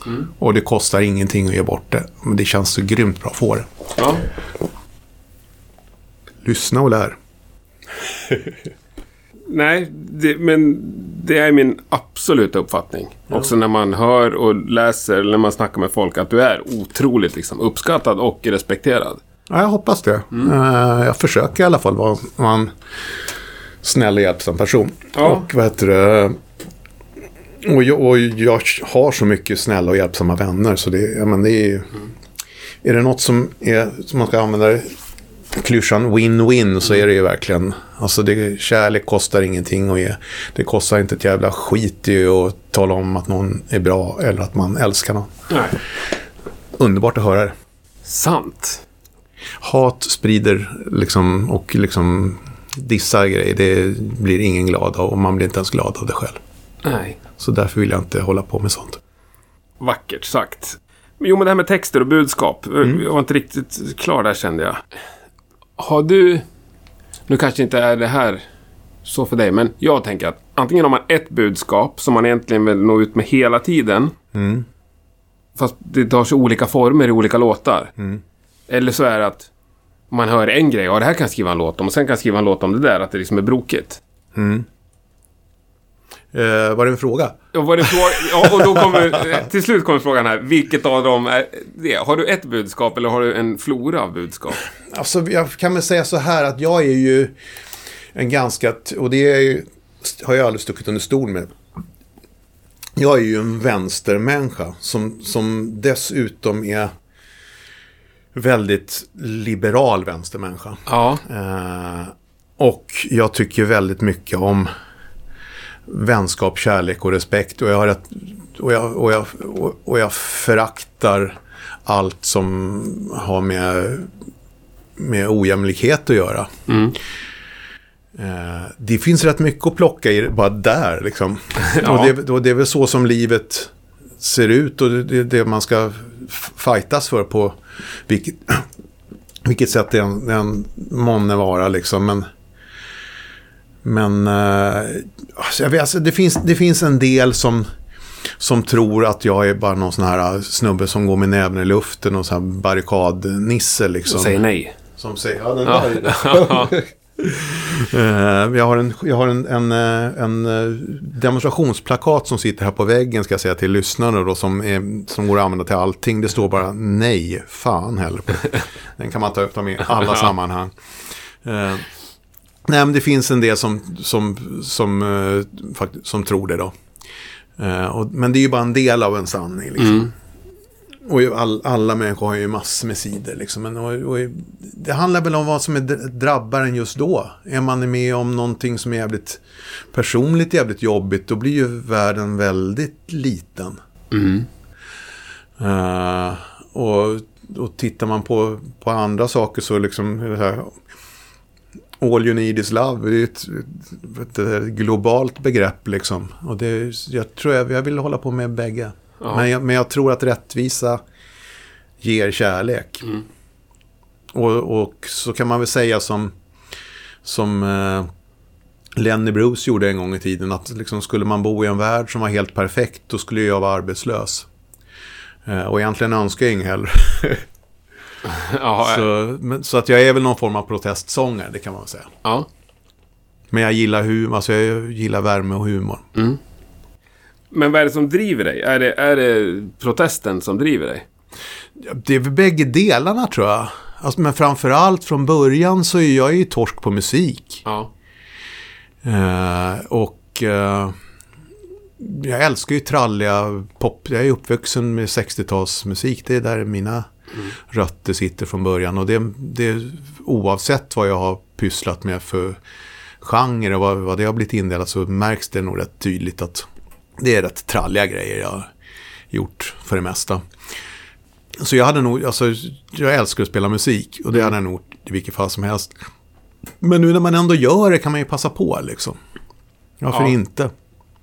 Mm. Och det kostar ingenting att ge bort det. Men det känns så grymt bra att få det. Ja. Lyssna och lär. Nej, det, men det är min absoluta uppfattning. Ja. Också när man hör och läser, eller när man snackar med folk, att du är otroligt liksom, uppskattad och respekterad. Ja, jag hoppas det. Mm. Uh, jag försöker i alla fall vara en snäll och hjälpsam person. Ja. Och vad heter det? Och jag, och jag, har så mycket snälla och hjälpsamma vänner. Så det, ja, men det är, mm. är det något som, är, som man ska använda klyschan win-win så är det ju verkligen. Alltså det, kärlek kostar ingenting att ge. Det kostar inte ett jävla skit i att tala om att någon är bra eller att man älskar någon. Nej. Underbart att höra det. Sant. Hat sprider liksom och liksom dissar grejer. Det blir ingen glad av och man blir inte ens glad av det själv. Nej. Så därför vill jag inte hålla på med sånt. Vackert sagt. Jo, men det här med texter och budskap. Mm. Jag var inte riktigt klar där kände jag. Har du... Nu kanske inte är det här så för dig, men jag tänker att antingen har man ett budskap som man egentligen vill nå ut med hela tiden. Mm. Fast det tar sig olika former i olika låtar. Mm. Eller så är det att man hör en grej, ja det här kan jag skriva en låt om och sen kan jag skriva en låt om det där, att det liksom är brokigt. Mm. Eh, var det en fråga? Ja, var det fråga? ja, och då kommer, eh, till slut kommer frågan här. Vilket av dem är det? Har du ett budskap eller har du en flora av budskap? Alltså, jag kan väl säga så här att jag är ju en ganska, och det är ju, har jag aldrig stuckit under stol med. Jag är ju en vänstermänniska som, som dessutom är väldigt liberal vänstermänniska. Ja. Eh, och jag tycker väldigt mycket om vänskap, kärlek och respekt. Och jag, har ett, och jag, och jag, och, och jag föraktar allt som har med, med ojämlikhet att göra. Mm. Eh, det finns rätt mycket att plocka i bara där. Liksom. Ja. och, det, och det är väl så som livet ser ut och det är det man ska fightas för på vilket, vilket sätt det än månne vara. Liksom. Men, men eh, alltså, jag vet, alltså, det, finns, det finns en del som, som tror att jag är bara någon sån här snubbe som går med näven i luften och så här barrikadnisse. Liksom. Säger nej. Som säger, ja den Ja. där. Eh, jag har, en, jag har en, en, eh, en eh, demonstrationsplakat som sitter här på väggen ska jag säga till lyssnarna då som, är, som går att använda till allting. Det står bara nej, fan heller. Den kan man ta upp dem i alla sammanhang. Nej men det finns en del som, som, som, eh, som tror det då. Eh, men det är ju bara en del av en sanning. Liksom. Mm. Och all, alla människor har ju massor med sidor. Liksom. Men, och, och, det handlar väl om vad som är dr- drabbar en just då. Är man med om någonting som är jävligt personligt jävligt jobbigt, då blir ju världen väldigt liten. Mm. Eh, och, och tittar man på, på andra saker så liksom det här, All you need is love, det är ett, ett, ett globalt begrepp liksom. Och det, jag tror jag, jag vill hålla på med bägge. Ja. Men, jag, men jag tror att rättvisa ger kärlek. Mm. Och, och så kan man väl säga som, som eh, Lenny Bruce gjorde en gång i tiden. Att liksom skulle man bo i en värld som var helt perfekt, då skulle jag vara arbetslös. Eh, och egentligen önskar jag inget heller. Ja, så, men, så att jag är väl någon form av protestsångare, det kan man väl säga. ja. Men jag gillar humor, alltså jag gillar värme och humor. Mm. Men vad är det som driver dig? Är det, är det protesten som driver dig? Det är väl bägge delarna tror jag. Alltså, men framförallt från början så är jag ju torsk på musik. Ja. Eh, och eh, jag älskar ju tralliga pop. Jag är uppvuxen med 60-talsmusik. Det är där mina rötter sitter från början. Och det, det oavsett vad jag har pysslat med för genre och vad, vad det har blivit indelat så märks det nog rätt tydligt att det är rätt tralliga grejer jag har gjort för det mesta. Så jag hade nog, alltså jag älskar att spela musik och det hade jag nog gjort i vilket fall som helst. Men nu när man ändå gör det kan man ju passa på liksom. Varför Ja. inte?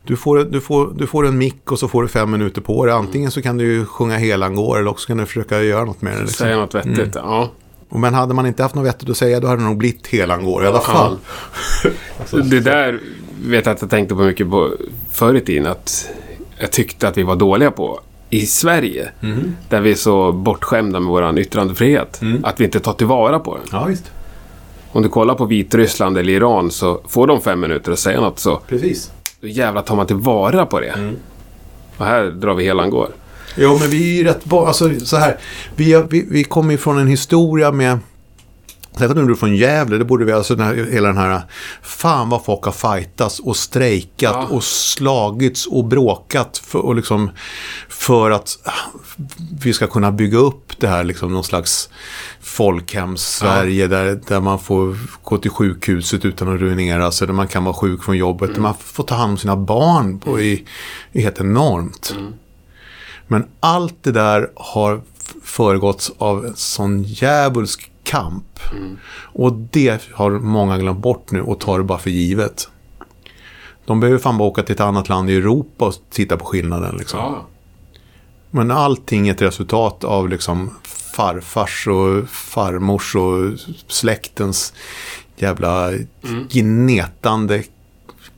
Du får, du, får, du får en mick och så får du fem minuter på det. Antingen så kan du ju sjunga helangår eller också kan du försöka göra något med det. Liksom. Säga något vettigt. Ja. Och Men hade man inte haft något vettigt att säga då hade det nog blivit helangår i alla fall. Det där vet jag att jag tänkte på mycket på förr i tiden. Att jag tyckte att vi var dåliga på i Sverige. Där vi är så bortskämda med vår yttrandefrihet. Att vi inte tar tillvara på den. Ja, visst. Om du kollar på Vitryssland eller Iran så får de fem minuter att säga något så Precis. Då jävlar tar man tillvara på det. Och här drar vi helan går. Jo, men vi är ju rätt bra. Alltså, så här. Vi, vi, vi kommer ju från en historia med... Särskilt när du är från Gävle, det borde vi alltså den här, hela den här... Fan vad folk har fightats och strejkat Ja. och slagits och bråkat för, och liksom, för att vi ska kunna bygga upp det här, liksom någon slags folkhems-Sverige där, där man får gå till sjukhuset utan att ruineras, där man kan vara sjuk från jobbet, där man får ta hand om sina barn på, är, är helt enormt. Men allt det där har föregåtts av en sån djävulsk kamp. Och det har många glömt bort nu och tar det bara för givet. De behöver fan bara åka till ett annat land i Europa och titta på skillnaden. Liksom. Ja. Men allting är ett resultat av liksom farfars och farmors och släktens jävla gnetande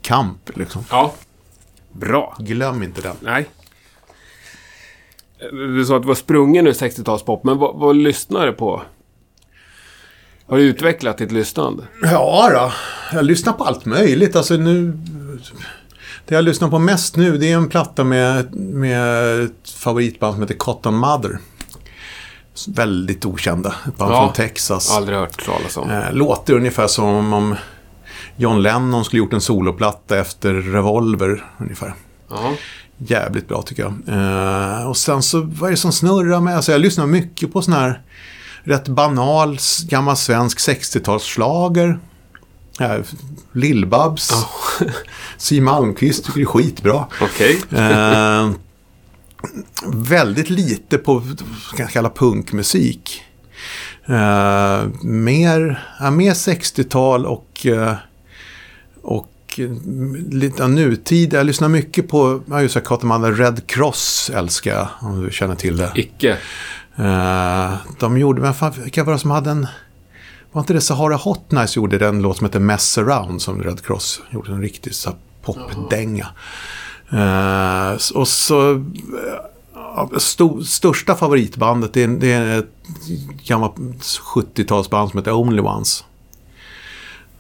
kamp. Liksom. ja. Bra. Glöm inte den. Nej. Du sa att du var sprungen ur 60-talspop, men vad, vad lyssnar du på? Har du utvecklat ditt lyssnande? Ja då, jag lyssnar på allt möjligt. Alltså nu, det jag lyssnar på mest nu det är en platta med, med ett favoritband som heter Cotton Mother. Väldigt okända. Ett band Ja. från Texas. Aldrig hört talas om. Eh, låter ungefär som om John Lennon skulle gjort en soloplatta efter Revolver ungefär. Ja. Jävligt bra tycker jag. Eh, och sen så, vad är det som snurrar med? Alltså jag lyssnar mycket på sån här rätt banal gammal svensk 60-talsschlager. Ja, Lill-Babs. Siw Malmkvist tycker det är skitbra. Okej. Eh, väldigt lite på, kan jag kalla punkmusik. Eh, mer, ja, mer 60-tal och, eh, och eh, lite nutid. Jag lyssnar mycket på, ja just det, Katamanda Red Cross älskar jag, om du känner till det. Icke. Eh, de gjorde, men fan, vilka var det som hade en... Var inte det Sahara Hot Nights gjorde den låt som heter Mess Around som Red Cross gjorde en riktig så popdänga. Uh, och så... Eh, St största favoritbandet det är, det är ett gammalt 70-talsband som heter Only Ones.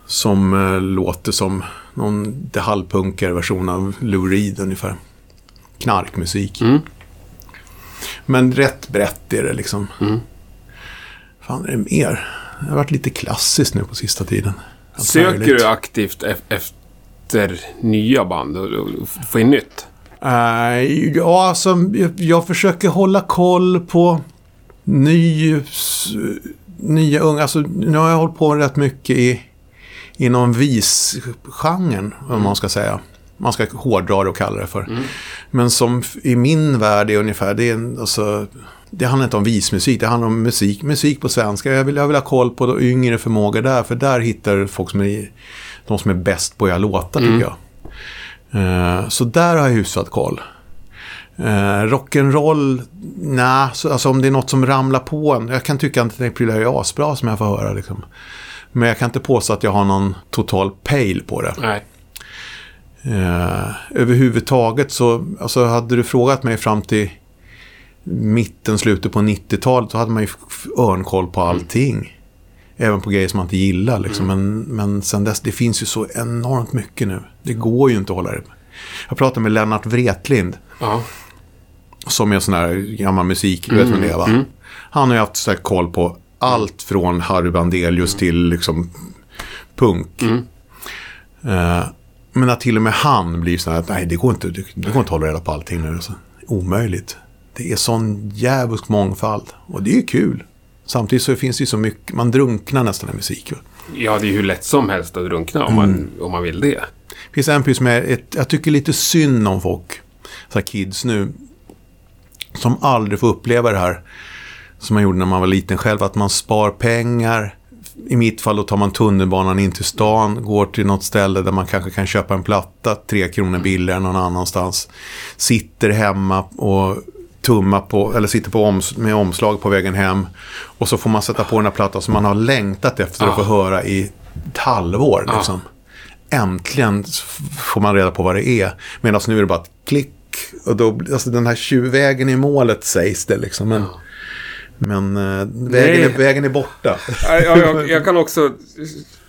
Som uh, låter som någon lite version av Lou Reed ungefär. Knarkmusik. Mm. Men rätt brett är det liksom. Mm. fan är det mer? Det har varit lite klassiskt nu på sista tiden. Allt Söker möjligt. du aktivt e- efter nya band och, få in nytt? Eh, ja, alltså jag, jag försöker hålla koll på ny, nya unga. Alltså nu har jag hållit på rätt mycket i, inom visgenren, om man ska säga. Man ska hårdra det och kalla det för. Men som i min värld är ungefär, det är en, alltså, det handlar inte om vismusik, det handlar om musik, musik på svenska. Jag vill, jag vill ha koll på de yngre förmågor där, för där hittar folk som är, de som är bäst på att göra låtar tycker jag. Eh, Så där har jag hyfsat koll. Uh, rock'n'roll, nej, så- alltså om det är något som ramlar på en. Jag kan tycka att det är asbra som jag får höra. Liksom. Men jag kan inte påstå att jag har någon total pejl på det. Nej. Uh, överhuvudtaget så, alltså hade du frågat mig fram till mitten, slutet på 90-talet så hade man ju örnkoll på allting. Även på grejer som man inte gillar. Liksom. Men, men sen dess, det finns ju så enormt mycket nu. Det går ju inte att hålla det. Jag pratade med Lennart Wretlind. Ja. Som är sån här gammal musik, du vet vem det va? Han har ju haft så koll på allt från Harry Bandelius till liksom punk. Eh, men att till och med han blir så här att nej det går inte, det, det går inte att hålla reda på allting nu. Alltså. Omöjligt. Det är sån djävulsk mångfald. Och det är ju kul. Samtidigt så finns det ju så mycket, man drunknar nästan i musik. Ja, det är ju hur lätt som helst att drunkna om, man, om man vill det. Det finns en pryl som är, ett, jag tycker lite synd om folk, så här kids nu, som aldrig får uppleva det här som man gjorde när man var liten själv, att man spar pengar. I mitt fall då tar man tunnelbanan in till stan, går till något ställe där man kanske kan köpa en platta tre kronor billigare än någon annanstans. Sitter hemma och tummar på, eller sitter på oms, med omslag på vägen hem. Och så får man sätta på den här plattan som man har längtat efter att få höra i ett halvår. Liksom. Äntligen får man reda på vad det är. Medan nu är det bara ett klick. Och då, alltså den här tjuvvägen i målet sägs det liksom. Men, men eh, vägen, är, vägen är borta. Ja, ja, jag, jag kan också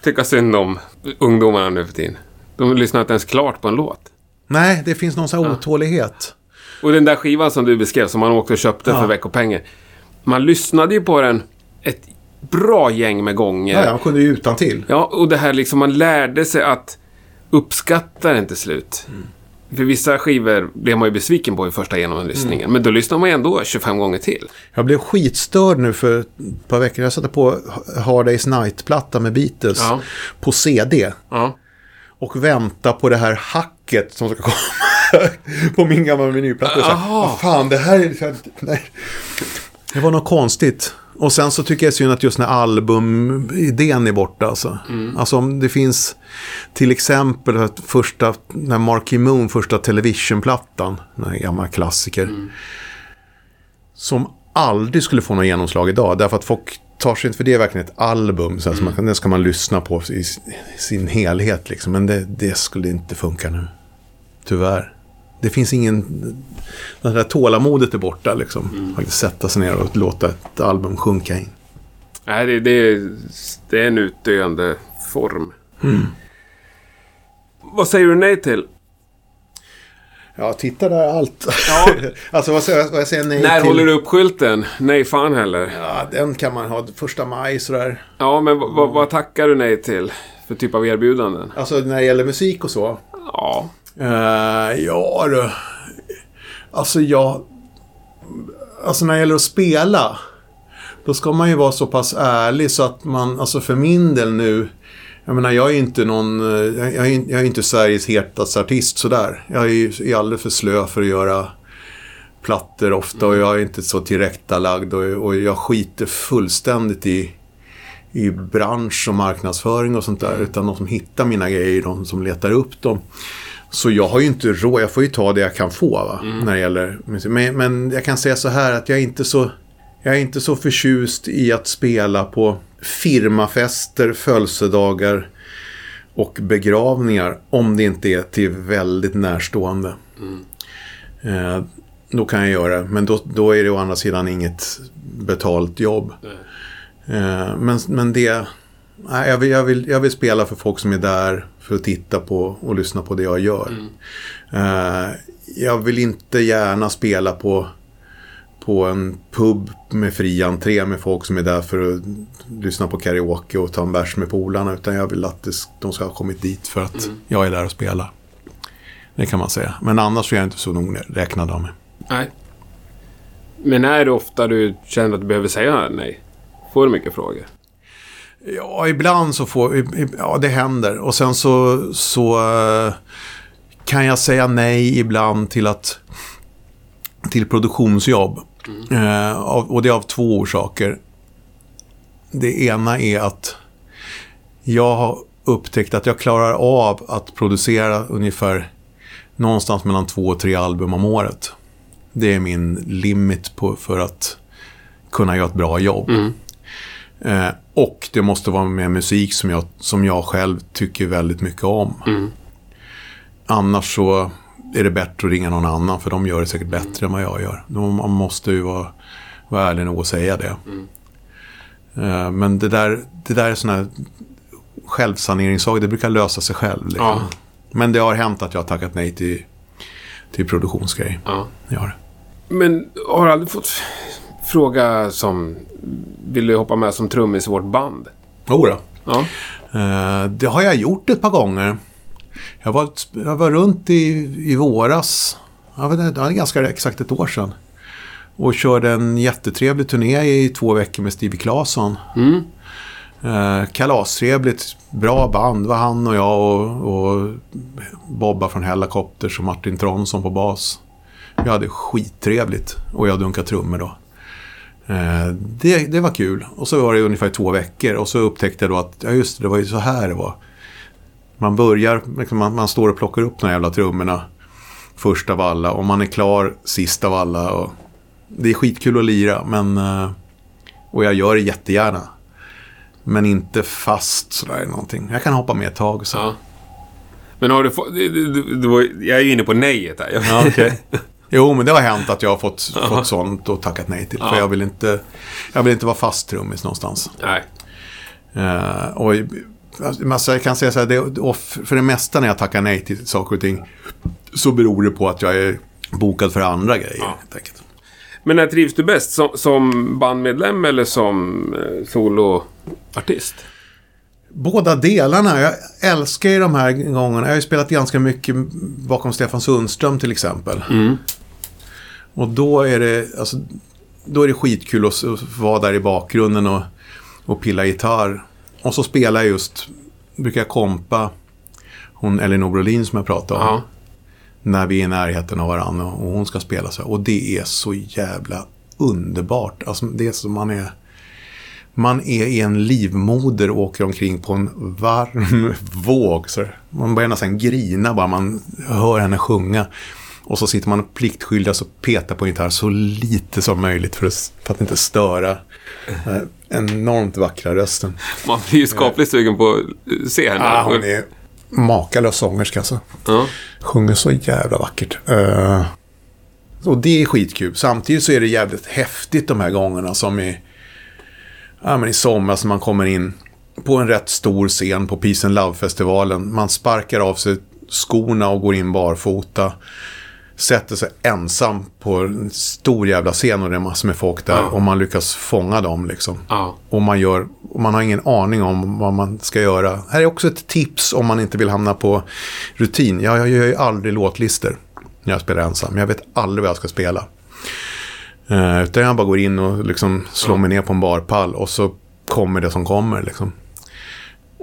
tycka synd om ungdomarna nu för tiden. De lyssnar inte ens klart på en låt. Nej, det finns någon sån här otålighet. Och den där skivan som du beskrev, som man och köpte Ja. för veckopengen. Man lyssnade ju på den ett bra gäng med gånger. Ja, ja, man kunde ju utan till. Ja, och det här liksom, man lärde sig att uppskatta den till slut. För vissa skivor blev man ju besviken på i första genomlyssningen. Men då lyssnar man ju ändå 25 gånger till. Jag blev skitstörd nu för ett par veckor. Jag satte på Hard Day's Night-platta med Beatles Ja. på CD. Ja. Och vänta på det här hacket som ska komma på min gamla menyplatta. Vad fan, det här är... Det var något konstigt. Och sen så tycker jag synd att just den här albumidén är borta. Alltså. alltså om det finns till exempel att första, när Marky Moon, första Television-plattan, den gamla klassiker. Som aldrig skulle få någon genomslag idag. Därför att folk tar sig inte för det är verkligen ett album. Så som man, det ska man lyssna på i sin helhet. Liksom. Men det, det skulle inte funka nu. Tyvärr. Det finns ingen... Det där tålamodet är borta liksom. Faktiskt sätta sig ner och låta ett album sjunka in. Nej, det, det, det är en utdöende form. Vad säger du nej till? Ja, titta där allt. Ja. alltså vad säger, vad jag säger nej När till? håller du upp skylten? Nej, fan heller. Ja, den kan man ha första maj sådär. Ja, men vad tackar du nej till? För typ av erbjudanden? Alltså när det gäller musik och så. Ja. Uh, ja du. Alltså jag... Alltså när det gäller att spela. Då ska man ju vara så pass ärlig så att man, alltså för min del nu. Jag menar, jag är inte någon... eh, Jag är, jag är inte Sveriges hetaste artist sådär. Jag är, ju- är alldeles för slö för att göra plattor ofta och jag är inte så tillrättalagd och, och jag skiter fullständigt i, i bransch och marknadsföring och sånt där. Utan de som hittar mina grejer, de som letar upp dem. Så jag har ju inte råd, jag får ju ta det jag kan få va, när det gäller. Men, men jag kan säga så här att jag är inte så, jag är inte så förtjust i att spela på firmafester, födelsedagar och begravningar. Om det inte är till väldigt närstående. Eh, då kan jag göra det, men då, då är det å andra sidan inget betalt jobb. Eh, men, men det... Nej, jag, vill, jag, vill, jag vill spela för folk som är där för att titta på och lyssna på det jag gör. Eh, jag vill inte gärna spela på, på en pub med fri entré med folk som är där för att lyssna på karaoke och ta en bärs med polarna. Utan jag vill att det, de ska ha kommit dit för att jag är där och spelar. Det kan man säga. Men annars är jag inte så nogräknad av mig. Nej. Men är det ofta du känner att du behöver säga nej? Får du mycket frågor? Ja, ibland så får... Ja, det händer. Och sen så, så eh, kan jag säga nej ibland till att... Till produktionsjobb. Eh, av, och det är av två orsaker. Det ena är att jag har upptäckt att jag klarar av att producera ungefär någonstans mellan två och tre album om året. Det är min limit på, för att kunna göra ett bra jobb. Eh, och det måste vara med musik som jag, som jag själv tycker väldigt mycket om. Annars så är det bättre att ringa någon annan för de gör det säkert bättre än vad jag gör. Man måste ju vara, vara ärlig nog att säga det. Eh, men det där, det där är sådana här självsaneringssaker, det brukar lösa sig själv. Liksom. Ja. Men det har hänt att jag har tackat nej till, till produktionsgrejer. Ja. Det har. Men har du aldrig fått fråga som... Vill du hoppa med som trummis i vårt band? Jodå. Ja. Eh, det har jag gjort ett par gånger. Jag var, jag var runt i, i våras, jag vet inte, det var ganska exakt ett år sedan. Och körde en jättetrevlig turné i två veckor med Stevie Claesson. Mm. Eh, kalastrevligt, bra band. Var han och jag och, och Bobba från Hellacopters och Martin Tronsson på bas. Vi hade skittrevligt och jag dunkade trummor då. Eh, det, det var kul. Och så var det ungefär två veckor och så upptäckte jag då att ja just det, det var ju så här det var. Man börjar, liksom, man, man står och plockar upp de här jävla trummorna först av alla och man är klar sist av alla. Och det är skitkul att lira men, eh, och jag gör det jättegärna. Men inte fast sådär någonting. Jag kan hoppa med ett tag. Så. ja. Men har du fått... Jag är inne på nejet här. Ja, okej. Jo, men det har hänt att jag har fått, fått sånt och tackat nej till. För Ja. jag vill inte, jag vill inte vara fast trummis någonstans. Nej. Eh, och alltså, jag kan säga så här, det, för det mesta när jag tackar nej till saker och ting så beror det på att jag är bokad för andra grejer. Ja. Helt enkelt. Men när trivs du bäst? Som, som bandmedlem eller som eh, soloartist? Båda delarna. Jag älskar ju de här gångerna. Jag har ju spelat ganska mycket bakom Stefan Sundström till exempel. Och då är det, alltså, då är det skitkul att, att vara där i bakgrunden och, och pilla gitarr. Och så spelar jag just, brukar jag kompa hon Elinor Brolin som jag pratade om. Ja. När vi är i närheten av varandra och hon ska spela så. här. Och det är så jävla underbart. Alltså det är som man är... Man är i en livmoder och åker omkring på en varm våg. Så man börjar nästan grina bara man hör henne sjunga. Och så sitter man pliktskyldigast och petar på en gitarr så lite som möjligt för att, för att inte störa den enormt vackra rösten. Man blir ju skapligt sugen på att se henne. Ah, hon är makalös sångerska alltså. Ja. Sjunger så jävla vackert. Eh, och det är skitkul. Samtidigt så är det jävligt häftigt de här gångerna som i, ja, men i somras när man kommer in på en rätt stor scen på Peace and Love-festivalen. Man sparkar av sig skorna och går in barfota. Sätter sig ensam på en stor jävla scen och det är massor med folk där. Ja. Och man lyckas fånga dem liksom. Ja. Och man, gör, och man har ingen aning om vad man ska göra. Här är också ett tips om man inte vill hamna på rutin. Jag, jag gör ju aldrig låtlistor när jag spelar ensam. Jag vet aldrig vad jag ska spela. Uh, utan jag bara går in och liksom slår mig ner på en barpall och så kommer det som kommer. Liksom.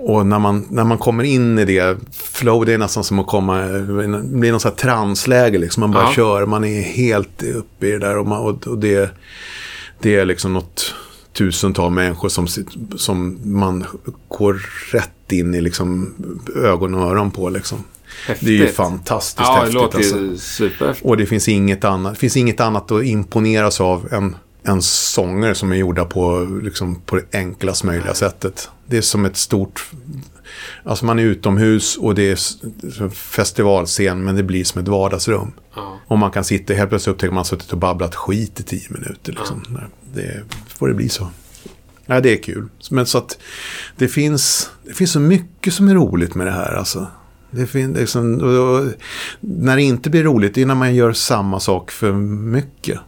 Och när man, när man kommer in i det flow, det är nästan som att komma, det blir någon sån här transläge liksom. Man bara Ja. kör, man är helt uppe i det där och, man, och, och det, det är liksom något tusental människor som, som man går rätt in i liksom ögon och öron på liksom. Det är ju fantastiskt Ja, det häftigt låter alltså. ju super. Och det finns inget annat, det finns inget annat att imponeras av än, än sånger som är gjorda på, liksom, på det enklast möjliga sättet. Det är som ett stort... Alltså man är utomhus och det är festivalscen men det blir som ett vardagsrum. Ja. Och man kan sitta, helt plötsligt upptäcker man suttit och babblat skit i tio minuter. Liksom. Nej, Det får det bli så. Ja, det är kul. Men så att det finns, det finns så mycket som är roligt med det här. Alltså. Det finns, liksom, och, och, när det inte blir roligt, det är när man gör samma sak för mycket.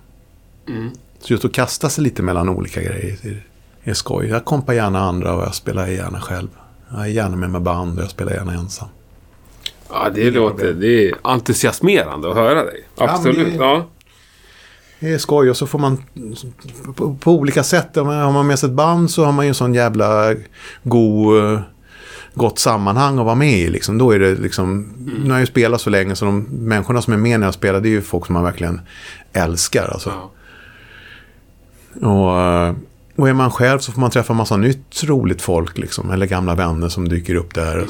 Mm. Så just att kasta sig lite mellan olika grejer det är skoj. Jag kompar gärna andra och jag spelar gärna själv. Jag är gärna med med band och jag spelar gärna ensam. Ja, det låter... Det är entusiasmerande att höra dig. Absolut. det- Ja. Det är skoj och så får man på, på olika sätt. Om man- Har man med sig ett band så har man ju en sån jävla god, eh, gott sammanhang att vara med i. Liksom. Då är det liksom, Nu har jag ju spelat så länge så de människorna som är med när jag spelar det är ju folk som man verkligen älskar. Alltså. Ja. Och, eh, och är man själv så får man träffa massa nytt roligt folk. Liksom, eller gamla vänner som dyker upp där.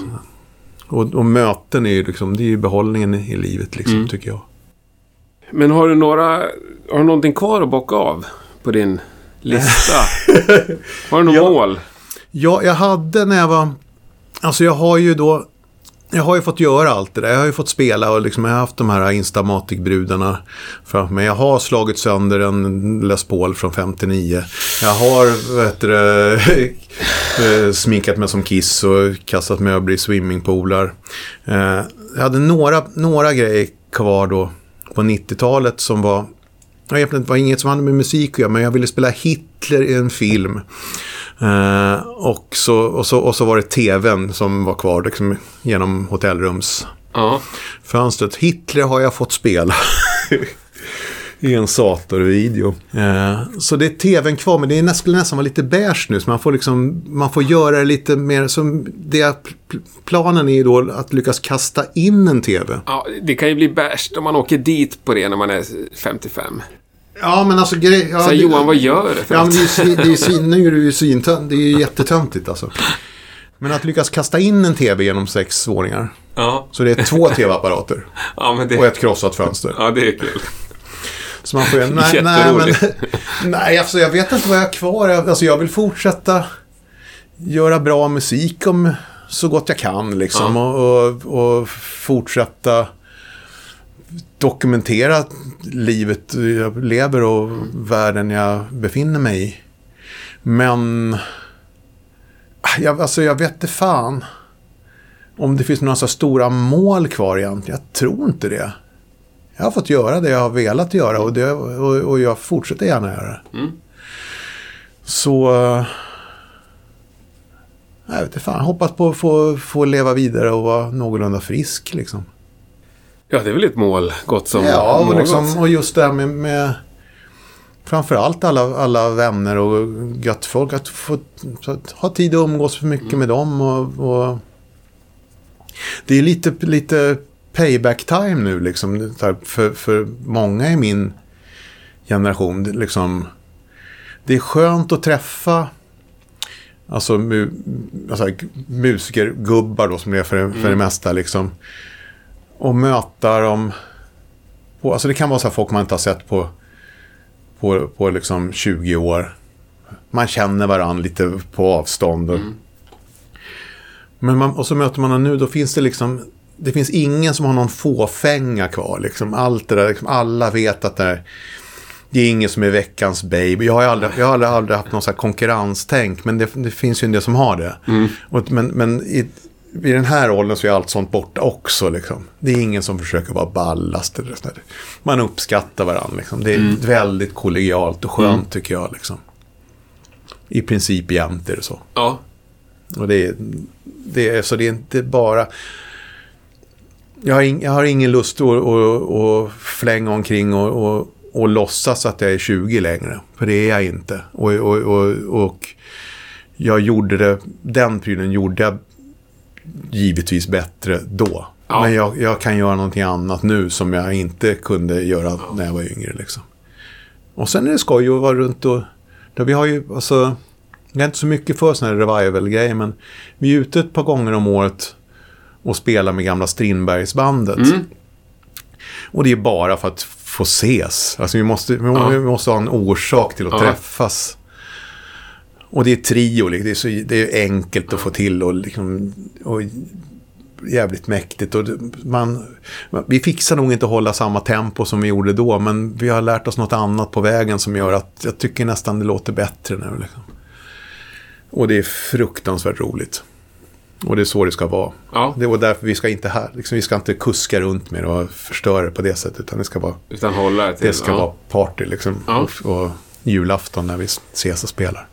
Och, och möten är ju liksom, det är ju behållningen i livet liksom, tycker jag. Men har du några... Har du någonting kvar att bocka av på din lista? har du något mål? Ja, jag hade när jag var... Alltså jag har ju då... Jag har ju fått göra allt det där. Jag har ju fått spela och liksom, jag har haft de här Instamatic-brudarna framför mig. Jag har slagit sönder en Les Paul från 59. Jag har vet du, eh, sminkat mig som Kiss och kastat möbler i swimmingpoolar. Eh, jag hade några, några grejer kvar då på 90-talet som var... Det var inget som hade med musik att göra, men jag ville spela Hitler i en film. Eh, och, så, och, så, och så var det tvn som var kvar liksom, genom hotellrumsfönstret. Ja. Hitler har jag fått spela. I en Sator-video. Eh, så det är tvn kvar, men det är, nä- skulle nästan vara lite beige nu. Så man får, liksom, man får göra det lite mer som... Det, pl- planen är ju då att lyckas kasta in en tv. ja. Det kan ju bli värst om man åker dit på det när man är 55. Ja, men alltså... Grej, ja, Så här, det- Johan, vad gör du för Ja, men det är, svin- det är, svin- nu är det ju svintönt. Det är ju jättetöntigt alltså. Men att lyckas kasta in en tv genom sex våningar. Ja. Så det är två tv-apparater Ja, det... och ett krossat fönster. Ja, det är kul. Så man får ju, nej, nej, men, nej, alltså jag vet inte vad jag har kvar. Alltså jag vill fortsätta göra bra musik om så gott jag kan liksom. Och, och, och fortsätta dokumentera livet jag lever och världen jag befinner mig i. Men jag, alltså jag vet inte fan om det finns några så stora mål kvar egentligen. Jag tror inte det. Jag har fått göra det jag har velat göra och, det, och, och jag fortsätter gärna göra det. Mm. Så... Jag vet inte fan, hoppas på att få, få leva vidare och vara någorlunda frisk liksom. Ja, det är väl ett mål gott som ja, och, liksom, och just det här med, med framförallt alla, alla vänner och gött folk. Att få att ha tid att umgås för mycket med dem. Och, och det är lite, lite payback time nu liksom. För, för många i min generation. Liksom, det är skönt att träffa alltså, mu, alltså musikergubbar då som det är för, för det mesta. Liksom, och möta dem. På, alltså det kan vara så här folk man inte har sett på, på, på liksom 20 år. Man känner varandra lite på avstånd. Och, men man, och så möter man dem nu, då finns det liksom... Det finns ingen som har någon fåfänga kvar. Liksom. Allt där, liksom, alla vet att det är, det är ingen som är veckans baby. Jag har, aldrig, jag har aldrig, aldrig haft någon så här konkurrenstänk, men det, det finns ju en del som har det. Och, men men i, vid den här åldern så är allt sånt borta också. Liksom. Det är ingen som försöker vara ballast. Eller sånt där. Man uppskattar varandra. Liksom. Det är väldigt kollegialt och skönt tycker jag. Liksom. I princip jämt är det så. Ja. Och det är, det är, så det är inte bara... Jag har, ing, jag har ingen lust att, att, att flänga omkring och, och, och låtsas att jag är 20 längre. För det är jag inte. Och, och, och, och jag gjorde det, den prylen gjorde jag givetvis bättre då. Ja. Men jag, jag kan göra någonting annat nu som jag inte kunde göra när jag var yngre. Liksom. Och sen är det skoj att vara runt och... Där vi har ju, alltså... Jag är inte så mycket för sådana här revival-grejer, men vi är ute ett par gånger om året och spelar med gamla Strindbergsbandet. Mm. Och det är bara för att få ses. Alltså vi måste, vi Ja. vi måste ha en orsak till att Ja. träffas. Och det är trio, liksom. det är, så, det är enkelt att få till och, liksom, och jävligt mäktigt. Och man, vi fixar nog inte att hålla samma tempo som vi gjorde då, men vi har lärt oss något annat på vägen som gör att jag tycker nästan det låter bättre nu. Liksom. Och det är fruktansvärt roligt. Och det är så det ska vara. Ja, Det var därför vi ska inte här, liksom, vi ska inte kuska runt med det och förstöra det på det sättet. Utan det ska vara, utan hålla det till. det ska ja. vara party liksom. Ja. Och, och julafton när vi ses och spelar.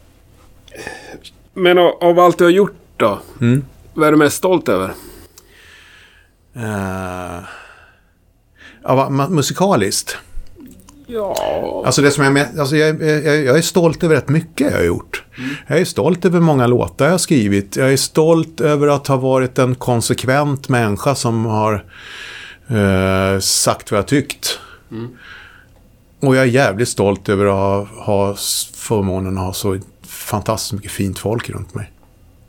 Men av, av allt du har gjort då? Mm. Vad är du mest stolt över? Uh, ma- musikaliskt. Ja... Alltså det som jag, med, alltså jag, jag, jag är stolt över rätt mycket jag har gjort. Jag är stolt över många låtar jag har skrivit. Jag är stolt över att ha varit en konsekvent människa som har eh, sagt vad jag tyckt. Och jag är jävligt stolt över att ha, ha förmånen att ha så fantastiskt mycket fint folk runt mig.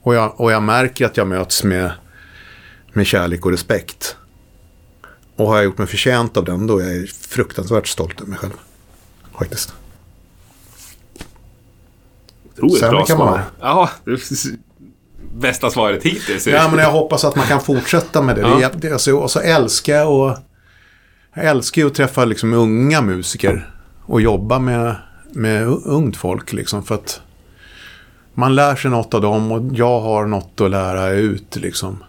Och jag, och jag märker att jag möts med, med kärlek och respekt. Och har jag gjort mig förtjänt av den, då är jag fruktansvärt stolt över mig själv. Faktiskt. Otroligt Sämre bra kan man svar. Ja, bästa svaret hittills. Ja, men jag hoppas att man kan fortsätta med det. Ja. det, alltså, och så älskar jag och Jag älskar att träffa liksom unga musiker. Och jobba med, med ungt folk liksom. För att man lär sig något av dem och jag har något att lära ut liksom.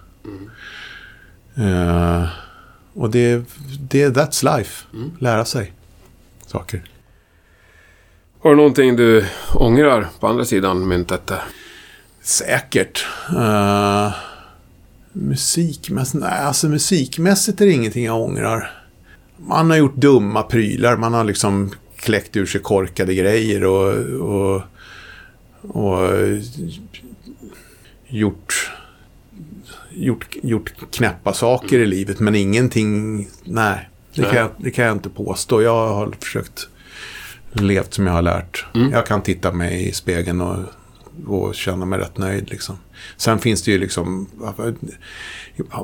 Eh, och det, det, that's life. Lära sig saker. Har du någonting du ångrar på andra sidan myntet där? Säkert. Uh, musikmässigt? Nej, alltså musikmässigt är det ingenting jag ångrar. Man har gjort dumma prylar. Man har liksom kläckt ur sig korkade grejer och, och, och gjort, gjort, gjort knäppa saker i livet. Men ingenting, nej. Det kan, jag, det kan jag inte påstå. Jag har försökt levt som jag har lärt. Jag kan titta mig i spegeln och, och känna mig rätt nöjd. Liksom. Sen finns det ju liksom...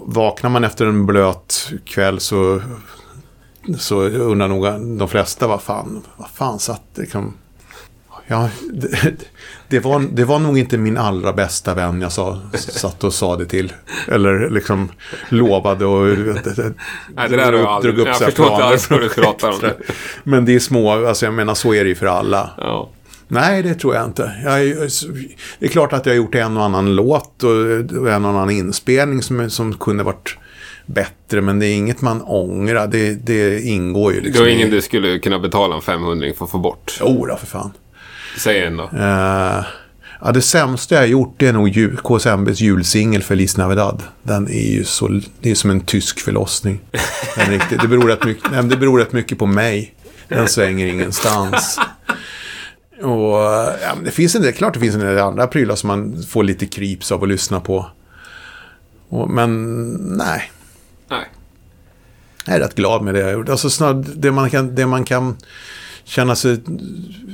Vaknar man efter en blöt kväll så, så undrar nog de flesta vad fan, vad fan satt liksom... Ja, det, det, var, det var nog inte min allra bästa vän jag sa, satt och sa det till. Eller liksom lovade och... Nej, det där jag aldrig... drog upp Jag förstår inte alls vad du pratar om. Men det är små, alltså jag menar så är det ju för alla. Ja. Nej, det tror jag inte. Jag det är klart att jag har gjort en och annan låt och en och annan inspelning som, som kunde varit bättre. Men det är inget man ångrar. Det, det ingår ju Det liksom var ingen i... du skulle kunna betala en 500 för att få bort. Jo då, för fan. Säg en då. Eh, ja, det sämsta jag har gjort det är nog KSMBs julsingel Feliz Navidad. Den är ju så, det är som en tysk förlossning. Den riktigt, det, beror rätt mycket, nej, det beror rätt mycket på mig. Den svänger ingenstans. Och ja, det finns en del, klart det finns en del andra prylar som man får lite krips av att lyssna på. Och, men nej, Nej. jag är rätt glad med det jag gjort. Alltså snarare det man kan, det man kan känna sig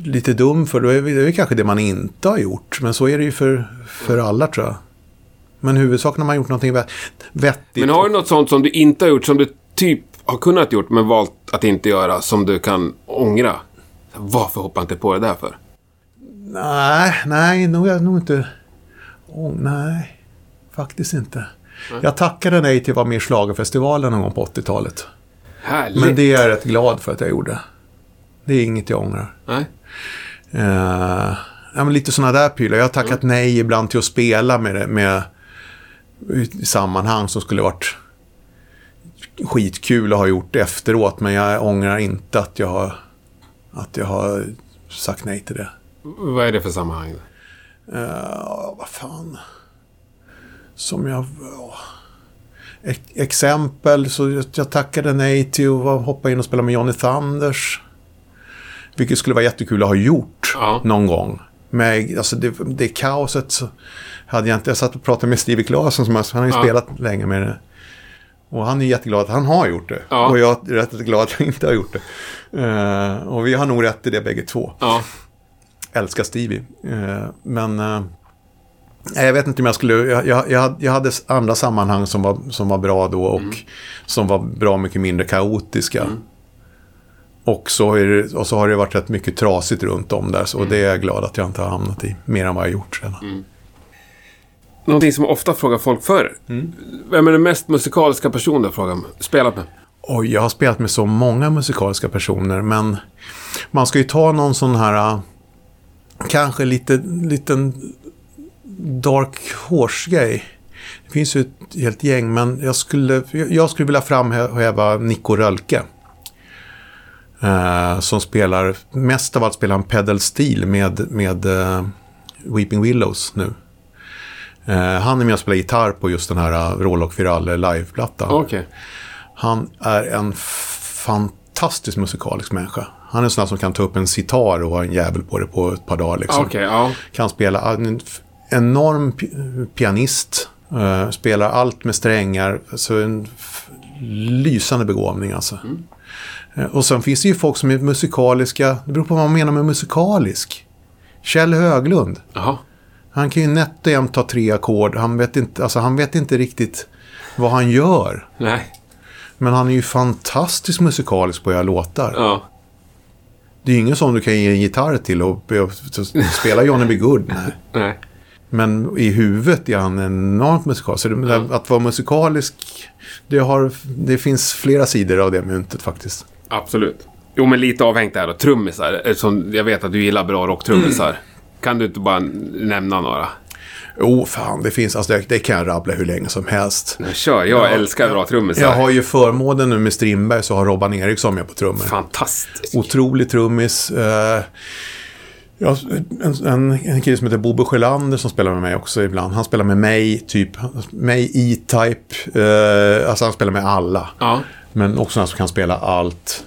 lite dum för, då är det är kanske det man inte har gjort. Men så är det ju för, för alla tror jag. Men huvudsaken har man gjort någonting vett- vettigt. Men har du något sånt som du inte har gjort, som du typ har kunnat gjort, men valt att inte göra, som du kan ångra? Varför hoppar jag inte på det där för? Nej, nej, nog, jag nog inte. Åh, nej, faktiskt inte. Jag tackade nej till att vara med i Schlagerfestivalen någon gång på 80-talet. Härligt. Men det är jag rätt glad för att jag gjorde. Det är inget jag ångrar. Nej. Uh, ja, men lite sådana där prylar. Jag har tackat nej ibland till att spela med, det- med i sammanhang som skulle varit skitkul att ha gjort efteråt. Men jag ångrar inte att jag har, att jag har sagt nej till det. Vad är det för sammanhang? Uh, vad fan. Som jag... ja. Ex- exempel, så jag, tackade nej till att hoppa in och spela med Johnny Thunders. Vilket skulle vara jättekul att ha gjort Ja. någon gång. med, alltså det, det kaoset så hade jag inte, jag satt och pratade med Stevie Claesson som han har ju Ja. spelat länge med det. Och han är jätteglad att han har gjort det. Ja. Och jag är rätt glad att jag inte har gjort det. Eh, och vi har nog rätt i det bägge två. Ja. Älskar Stevie. Eh, men nej, jag vet inte om jag skulle... Jag, jag, jag hade- andra sammanhang som var, som var bra då och Mm. som var bra mycket mindre kaotiska. Och, så det, och så har det varit rätt mycket trasigt runt om där. Så Mm. det är jag glad att jag inte har hamnat i. Mer än vad jag gjort redan. Någonting som ofta frågar folk förr. Vem är den mest musikaliska personen du har spelat med? Oj, jag har spelat med så många musikaliska personer, men man ska ju ta någon sån här, äh, kanske lite, liten dark horse-grej. Det finns ju ett helt gäng, men jag skulle, jag skulle vilja framhäva Nico Rölke. Eh, som spelar, mest av allt spelar han pedal steel med, med eh, Weeping Willows nu. Eh, han är med och spelar gitarr på just den här uh, Rålock Viralle live-plattan. Okej. Han är en fantastisk musikalisk människa. Han är en sån som kan ta upp en sitar och ha en jävel på det på ett par dagar. Liksom. Okej, ja. Kan spela en enorm pi- pianist. eh, spelar allt med strängar. Så en lysande begåvning alltså. Eh, och sen finns det ju folk som är musikaliska. Det beror på vad man menar med musikalisk. Kjell Höglund. Jaha. Han kan ju nätt och jämnt ta tre ackord. Han vet inte, alltså han vet inte riktigt vad han gör. Nej. Men han är ju fantastiskt musikalisk på att göra låtar. Ja. Det är ju ingen som du kan ge en gitarr till och, och spela Johnny B. Good. Nej. Nej. Men i huvudet är han enormt musikalisk. Så det, Att vara musikalisk, det, har, det finns flera sidor av det myntet faktiskt. Absolut. Jo, men lite avhängt där då. Trummisar. Eftersom jag vet att du gillar bra rocktrummisar. Kan du inte bara nämna några? Jo, fan, det finns, alltså det, det kan jag rabbla hur länge som helst. Men Kör, jag älskar bra trummisar. Jag har ju förmånen nu med Strindberg så har Robban Eriksson med på trummor. Fantastiskt. Otrolig trummis. Eh, ja, en, en, en kille som heter Bobo Sjölander som spelar med mig också ibland. Han spelar med mig, typ. Mig, E-Type. Eh, alltså han spelar med alla. Ja. Men också han som kan spela allt.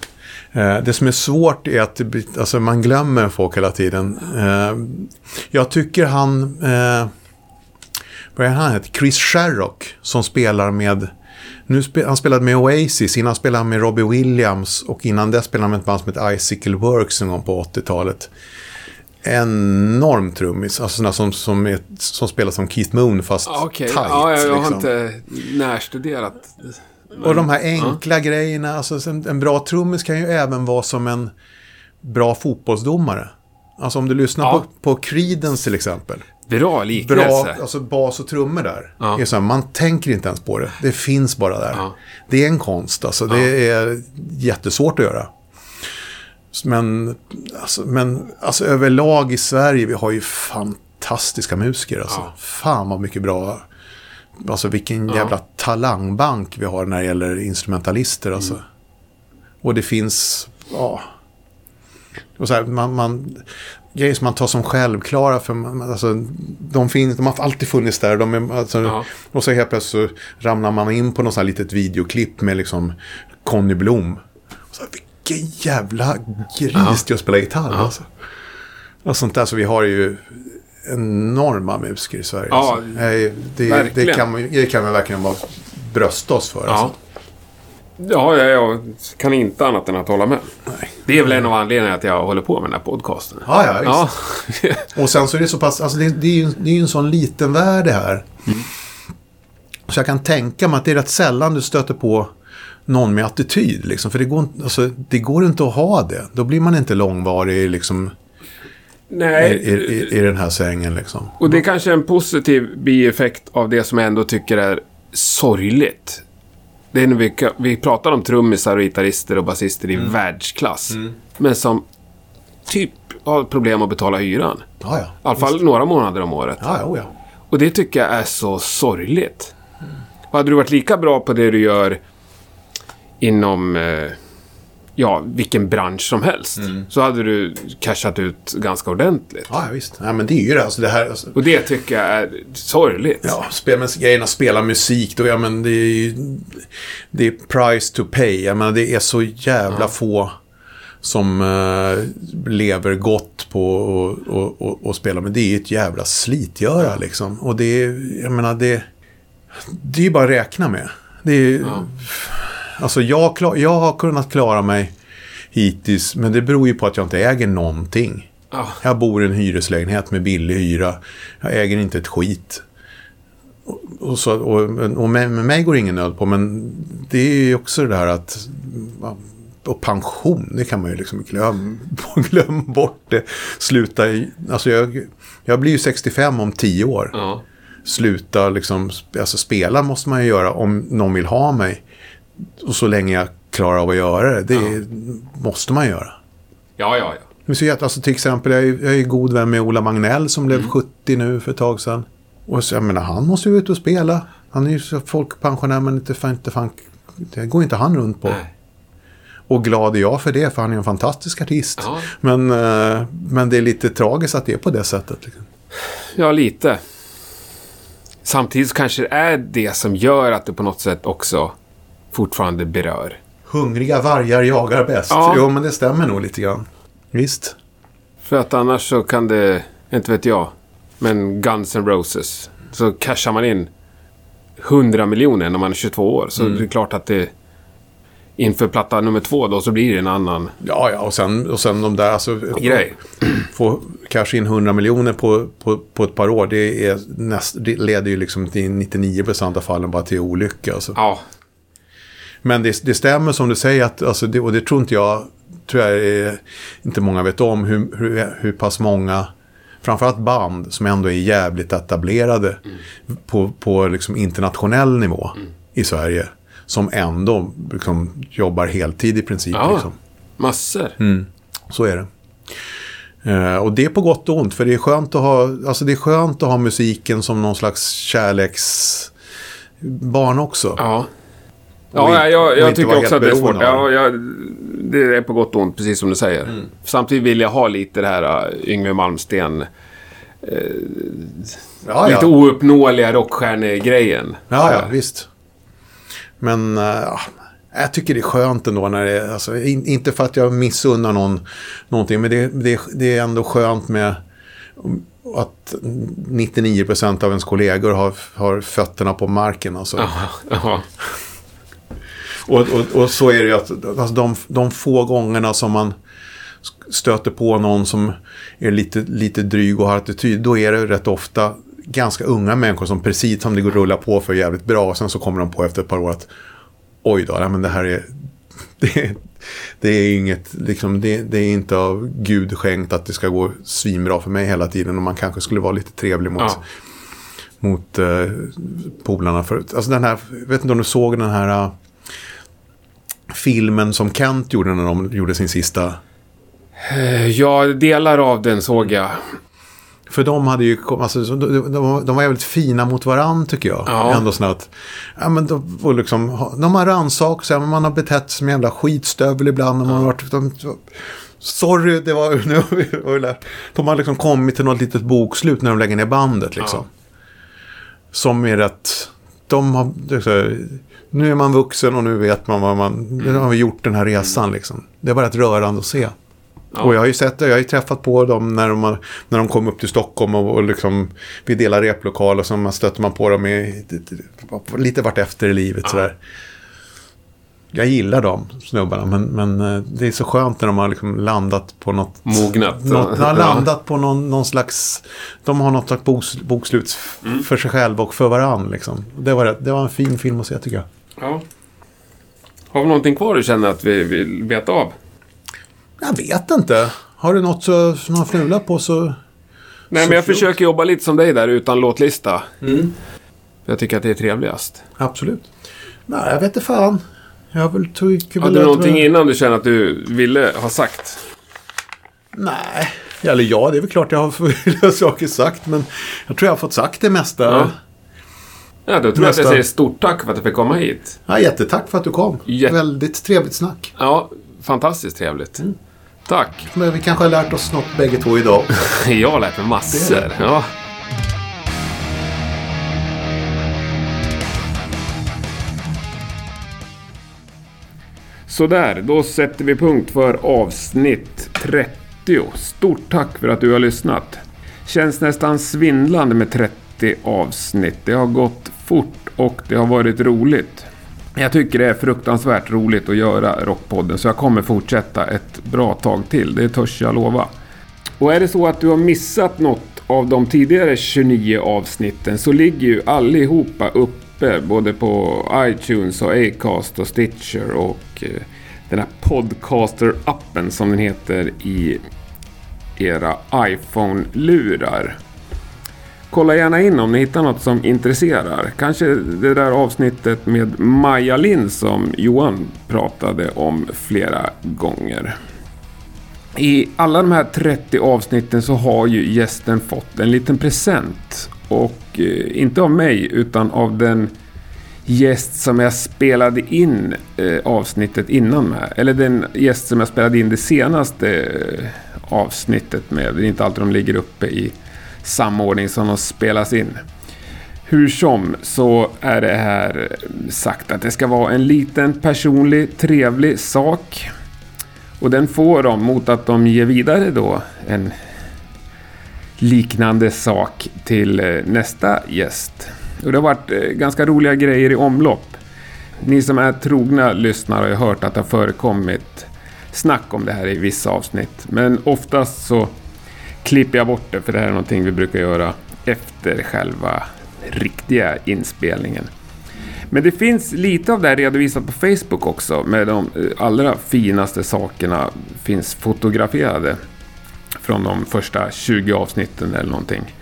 Eh, det som är svårt är att alltså man glömmer folk hela tiden. Eh, jag tycker han... Eh, vad är han heter? Chris Sherrock som spelar med... Nu spe, han spelade med Oasis, innan spelade han med Robbie Williams och innan det spelade han med ett band som heter Icicle Works en gång på 80-talet. Enorm trummis, alltså sådana som, som, är, som spelar som Keith Moon fast Ja, Okej. tight. Ja, jag, jag har liksom. inte närstuderat. Och de här enkla grejerna, alltså en, en bra trummis kan ju även vara som en bra fotbollsdomare. Alltså om du lyssnar Ja. på, på Creedence till exempel. Bra liknelse. Bra, alltså bas och trummor där. Ja. Är så här, man tänker inte ens på det. Det finns bara där. Ja. Det är en konst, alltså. Det är jättesvårt att göra. Men, alltså, men alltså, överlag i Sverige, vi har ju fantastiska musiker. Alltså. Ja. Fan vad mycket bra. Alltså vilken jävla talangbank vi har när det gäller instrumentalister. Alltså. Mm. Och det finns, ja. Och så här, man, man, grejer som man tar som självklara. För man, alltså, de, finns, de har alltid funnits där. De är, alltså, Ja. Och så helt plötsligt så ramlar man in på något sånt här litet videoklipp med liksom Conny Blom. Och så här, vilken jävla gris till att spela gitarr. Alltså. Och sånt där. Så vi har ju enorma musiker i Sverige. Ja, alltså. Det, det, kan man, det kan man verkligen bara brösta oss för. Ja. Alltså. Ja, jag, jag kan inte annat än att hålla med. Nej. Det är väl en av anledningarna att jag håller på med den här podcasten. Ja, ja, visst. Ja. Och sen så är det så pass, alltså det, det är ju det är en sån liten värld det här. Så jag kan tänka mig att det är rätt sällan du stöter på någon med attityd. Liksom. För det går, inte- alltså, det går inte att ha det. Då blir man inte långvarig liksom, Nej, i, i, i den här sängen. Liksom. och det är kanske en positiv bieffekt av det som jag ändå tycker är sorgligt. Det är när vi, vi pratar om trummisar och gitarrister och basister i världsklass. Men som typ har problem att betala hyran. Ja, ja. I alla fall några månader om året. Ja, ja, ja. Och det tycker jag är så sorgligt. Och hade du varit lika bra på det du gör inom eh, ja, vilken bransch som helst så hade du cashat ut ganska ordentligt. ja, ja visst. Ja, men det är ju det. Alltså, det här, alltså, Och det tycker jag är sorgligt. Ja, spel, men grejerna spela musik då, ja men det är ju, det är price to pay. Jag menar det är så jävla få som eh, lever gott på att och, och, och spela. Men det är ju ett jävla slitgöra liksom. Och det är, jag menar, det, det är ju bara att räkna med. Det är, Ja. Alltså jag, klar, jag har kunnat klara mig hittills, men det beror ju på att jag inte äger någonting. Ja. Jag bor i en hyreslägenhet med billig hyra. Jag äger inte ett skit. Och, så, och, och med, med mig går ingen nöd på, men det är ju också det här att... Och pension, det kan man ju liksom glömma glöm bort det. Sluta i, alltså jag, jag blir ju 65 om 10 år. Ja. Sluta liksom, alltså spela måste man ju göra om någon vill ha mig. Och så länge jag klarar av att göra det, det måste man göra. Ja, ja, ja. Men så jätte- alltså till exempel, jag är, jag är god vän med Ola Magnell som Mm. blev 70 nu för ett tag sedan. Och så, jag menar, han måste ju ut och spela. Han är ju så folkpensionär men inte fan, inte fan, det går inte han runt på. Nej. Och glad är jag för det, för han är en fantastisk artist. Ja. Men, eh, men det är lite tragiskt att det är på det sättet. Liksom. Ja, lite. Samtidigt kanske det är det som gör att det på något sätt också fortfarande berör. Hungriga vargar jagar bäst. Ja. Jo, men det stämmer nog lite grann. Visst. För att annars så kan det, inte vet jag, men Guns N' Roses. Så cashar man in 100 miljoner när man är 22 år. Så det är klart att det inför platta nummer två då så blir det en annan Ja, ja, och sen, och sen de där, alltså... grej. Få kanske in 100 miljoner på, på, på ett par år, det, är näst, det leder ju liksom till 99% av fallen bara till olycka. Alltså. Ja, Men det, det stämmer som du säger, att, alltså, det, och det tror inte jag, tror jag är, inte många vet om, hur, hur, hur pass många, framförallt band som ändå är jävligt etablerade på, på liksom internationell nivå i Sverige, som ändå liksom, jobbar heltid i princip. ja. Liksom. massor. Så är det. Eh, och det är på gott och ont, för det är skönt att ha, alltså det är skönt att ha musiken som någon slags kärleksbarn också. Ja. Ja, jag, jag tycker också att det är svårt. Ja, jag, det är på gott och ont, precis som du säger. Mm. Samtidigt vill jag ha lite det här uh, Yngwie Malmsten, Ja, lite ja. ouppnåeliga rockstjärnegrejen. Ja, ja, visst. Men eh, ja, jag tycker det är skönt ändå när det alltså, in, inte för att jag missunnar någon någonting, men det, det, det är ändå skönt med att 99% av ens kollegor har, har fötterna på marken. Alltså. Ja, ja. Och, och, och så är det ju att alltså de, de få gångerna som man stöter på någon som är lite, lite dryg och har attityd, då är det rätt ofta ganska unga människor som precis som det går att rulla på för jävligt bra och sen så kommer de på efter ett par år att oj då, nej, men det här är det, är- det är inget, liksom, det, det är inte av Gud skänkt att det ska gå svinbra för mig hela tiden och man kanske skulle vara lite trevlig mot, Ja. mot eh, polarna förut. Alltså den här, jag vet inte om du såg den här eh, filmen som Kent gjorde när de gjorde sin sista. Eh, Ja, delar av den såg jag. För de hade ju, alltså, de, de, de, de var jävligt fina mot varann tycker jag. Ja. Ändå sådana att, ja men de, liksom, de har rannsakat sig, man har betett sig som en jävla skitstövel ibland. Och man har varit, de, sorry, det var, nu, de har liksom kommit till något litet bokslut när de lägger ner bandet liksom. Som är rätt, de har, nu är man vuxen och nu vet man vad man, nu har vi gjort den här resan liksom. Det var rätt rörande att se. Ja. Och jag har ju sett det, jag har ju träffat på dem när de, har, när de kom upp till Stockholm och, och liksom, vi delar replokal och så man stöter man på dem i, lite vart efter i livet sådär. Jag gillar de snubbarna, men, men eh, det är så skönt när de har liksom landat på något... Mognat. Något, har Ja. landat på någon, någon slags... De har något slags boks, bokslut Mm. för sig själva och för varann. Liksom. Det, var, det var en fin film att se tycker jag. Ja. Har vi någonting kvar du känner att vi vill veta av? Jag vet inte. Har du något så, som har fnulat på så... Nej, Så men jag klokt. försöker jobba lite som dig där utan låtlista. Jag tycker att det är trevligast. Absolut. Nej, jag vet inte fan. Jag vill, tycker Hade du någonting innan du känner att du ville ha sagt? Nej. Eller ja, det är väl klart jag har saker sagt. Men jag tror jag har fått sagt det mesta. Ja. Ja. Ja, då tror jag att jag säger stort tack för att jag fick komma hit. jättetack för att du kom. Jätte- Väldigt trevligt snack. Ja, fantastiskt trevligt. Tack. Men vi kanske har lärt oss något bägge två idag. Jag har lärt mig massor. Ja. Sådär, då sätter vi punkt för avsnitt 30. Stort tack för att du har lyssnat. Känns nästan svindlande med 30 avsnitt. Det har gått fort och det har varit roligt. Jag tycker det är fruktansvärt roligt att göra Rockpodden så jag kommer fortsätta ett bra tag till. Det törs jag lova. Och är det så att du har missat något av de tidigare 29 avsnitten så ligger ju allihopa uppe både på iTunes och Acast och Stitcher och eh, den här Podcaster-appen som den heter i era iPhone-lurar. Kolla gärna in om ni hittar något som intresserar. Kanske det där avsnittet med Maja Lind som Johan pratade om flera gånger. I alla de här 30 avsnitten så har ju gästen fått en liten present. Och eh, inte av mig utan av den gäst som jag spelade in eh, avsnittet innan med. Eller den gäst som jag spelade in det senaste eh, avsnittet med. Det är inte alltid de ligger uppe i samordning som de spelas in. Hur som så är det här sagt att det ska vara en liten personlig trevlig sak. Och den får de mot att de ger vidare då en liknande sak till eh, nästa gäst. Och det har varit eh, ganska roliga grejer i omlopp. Ni som är trogna lyssnare har ju hört att det har förekommit snack om det här i vissa avsnitt. Men oftast så klipper jag bort det för det här är någonting vi brukar göra efter själva riktiga inspelningen. Men det finns lite av det här redovisat på Facebook också. Med de eh, allra finaste sakerna finns fotograferade. Från de första 20 avsnitten eller någonting.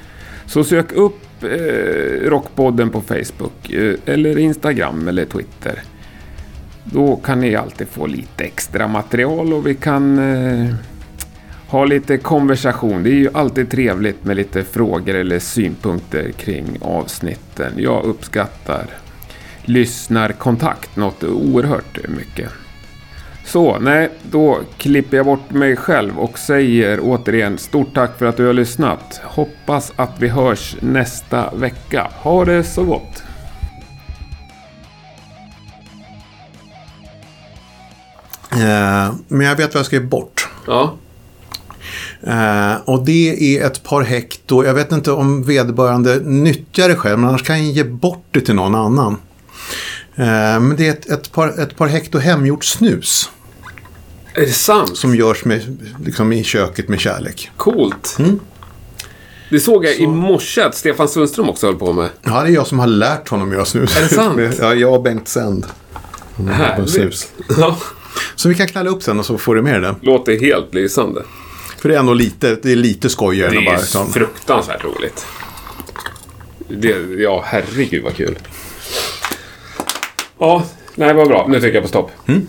Så sök upp eh, Rockpodden på Facebook. Eh, eller Instagram eller Twitter. Då kan ni alltid få lite extra material och vi kan eh, ha lite konversation. Det är ju alltid trevligt med lite frågor eller synpunkter kring avsnitten. Jag uppskattar lyssnarkontakt något oerhört mycket. Så, nej, då klipper jag bort mig själv och säger återigen stort tack för att du har lyssnat. Hoppas att vi hörs nästa vecka. Ha det så gott! Eh, men jag vet vad jag ska ge bort. Ja. Eh, och det är ett par hekto. Jag vet inte om vederbörande nyttjar det själv, men annars kan jag ge bort det till någon annan. Eh, men det är ett, ett, par, ett par hekto hemgjort snus. Är det sant? Som görs med, liksom i köket med kärlek. Coolt. Det såg jag i morse att Stefan Sundström också höll på med. Ja, det är jag som har lärt honom göra snus. Är det sant? ja, jag och Bengt Sänd. Härligt. snus. Ja, Så vi kan knalla upp sen och så får du med det. låter helt lysande. För det är ändå lite, det är lite skojigare Det är bara... Liksom, fruktansvärt roligt. Det, ja, herregud vad kul. Ja, nej vad bra. Nu trycker jag på stopp. Mm.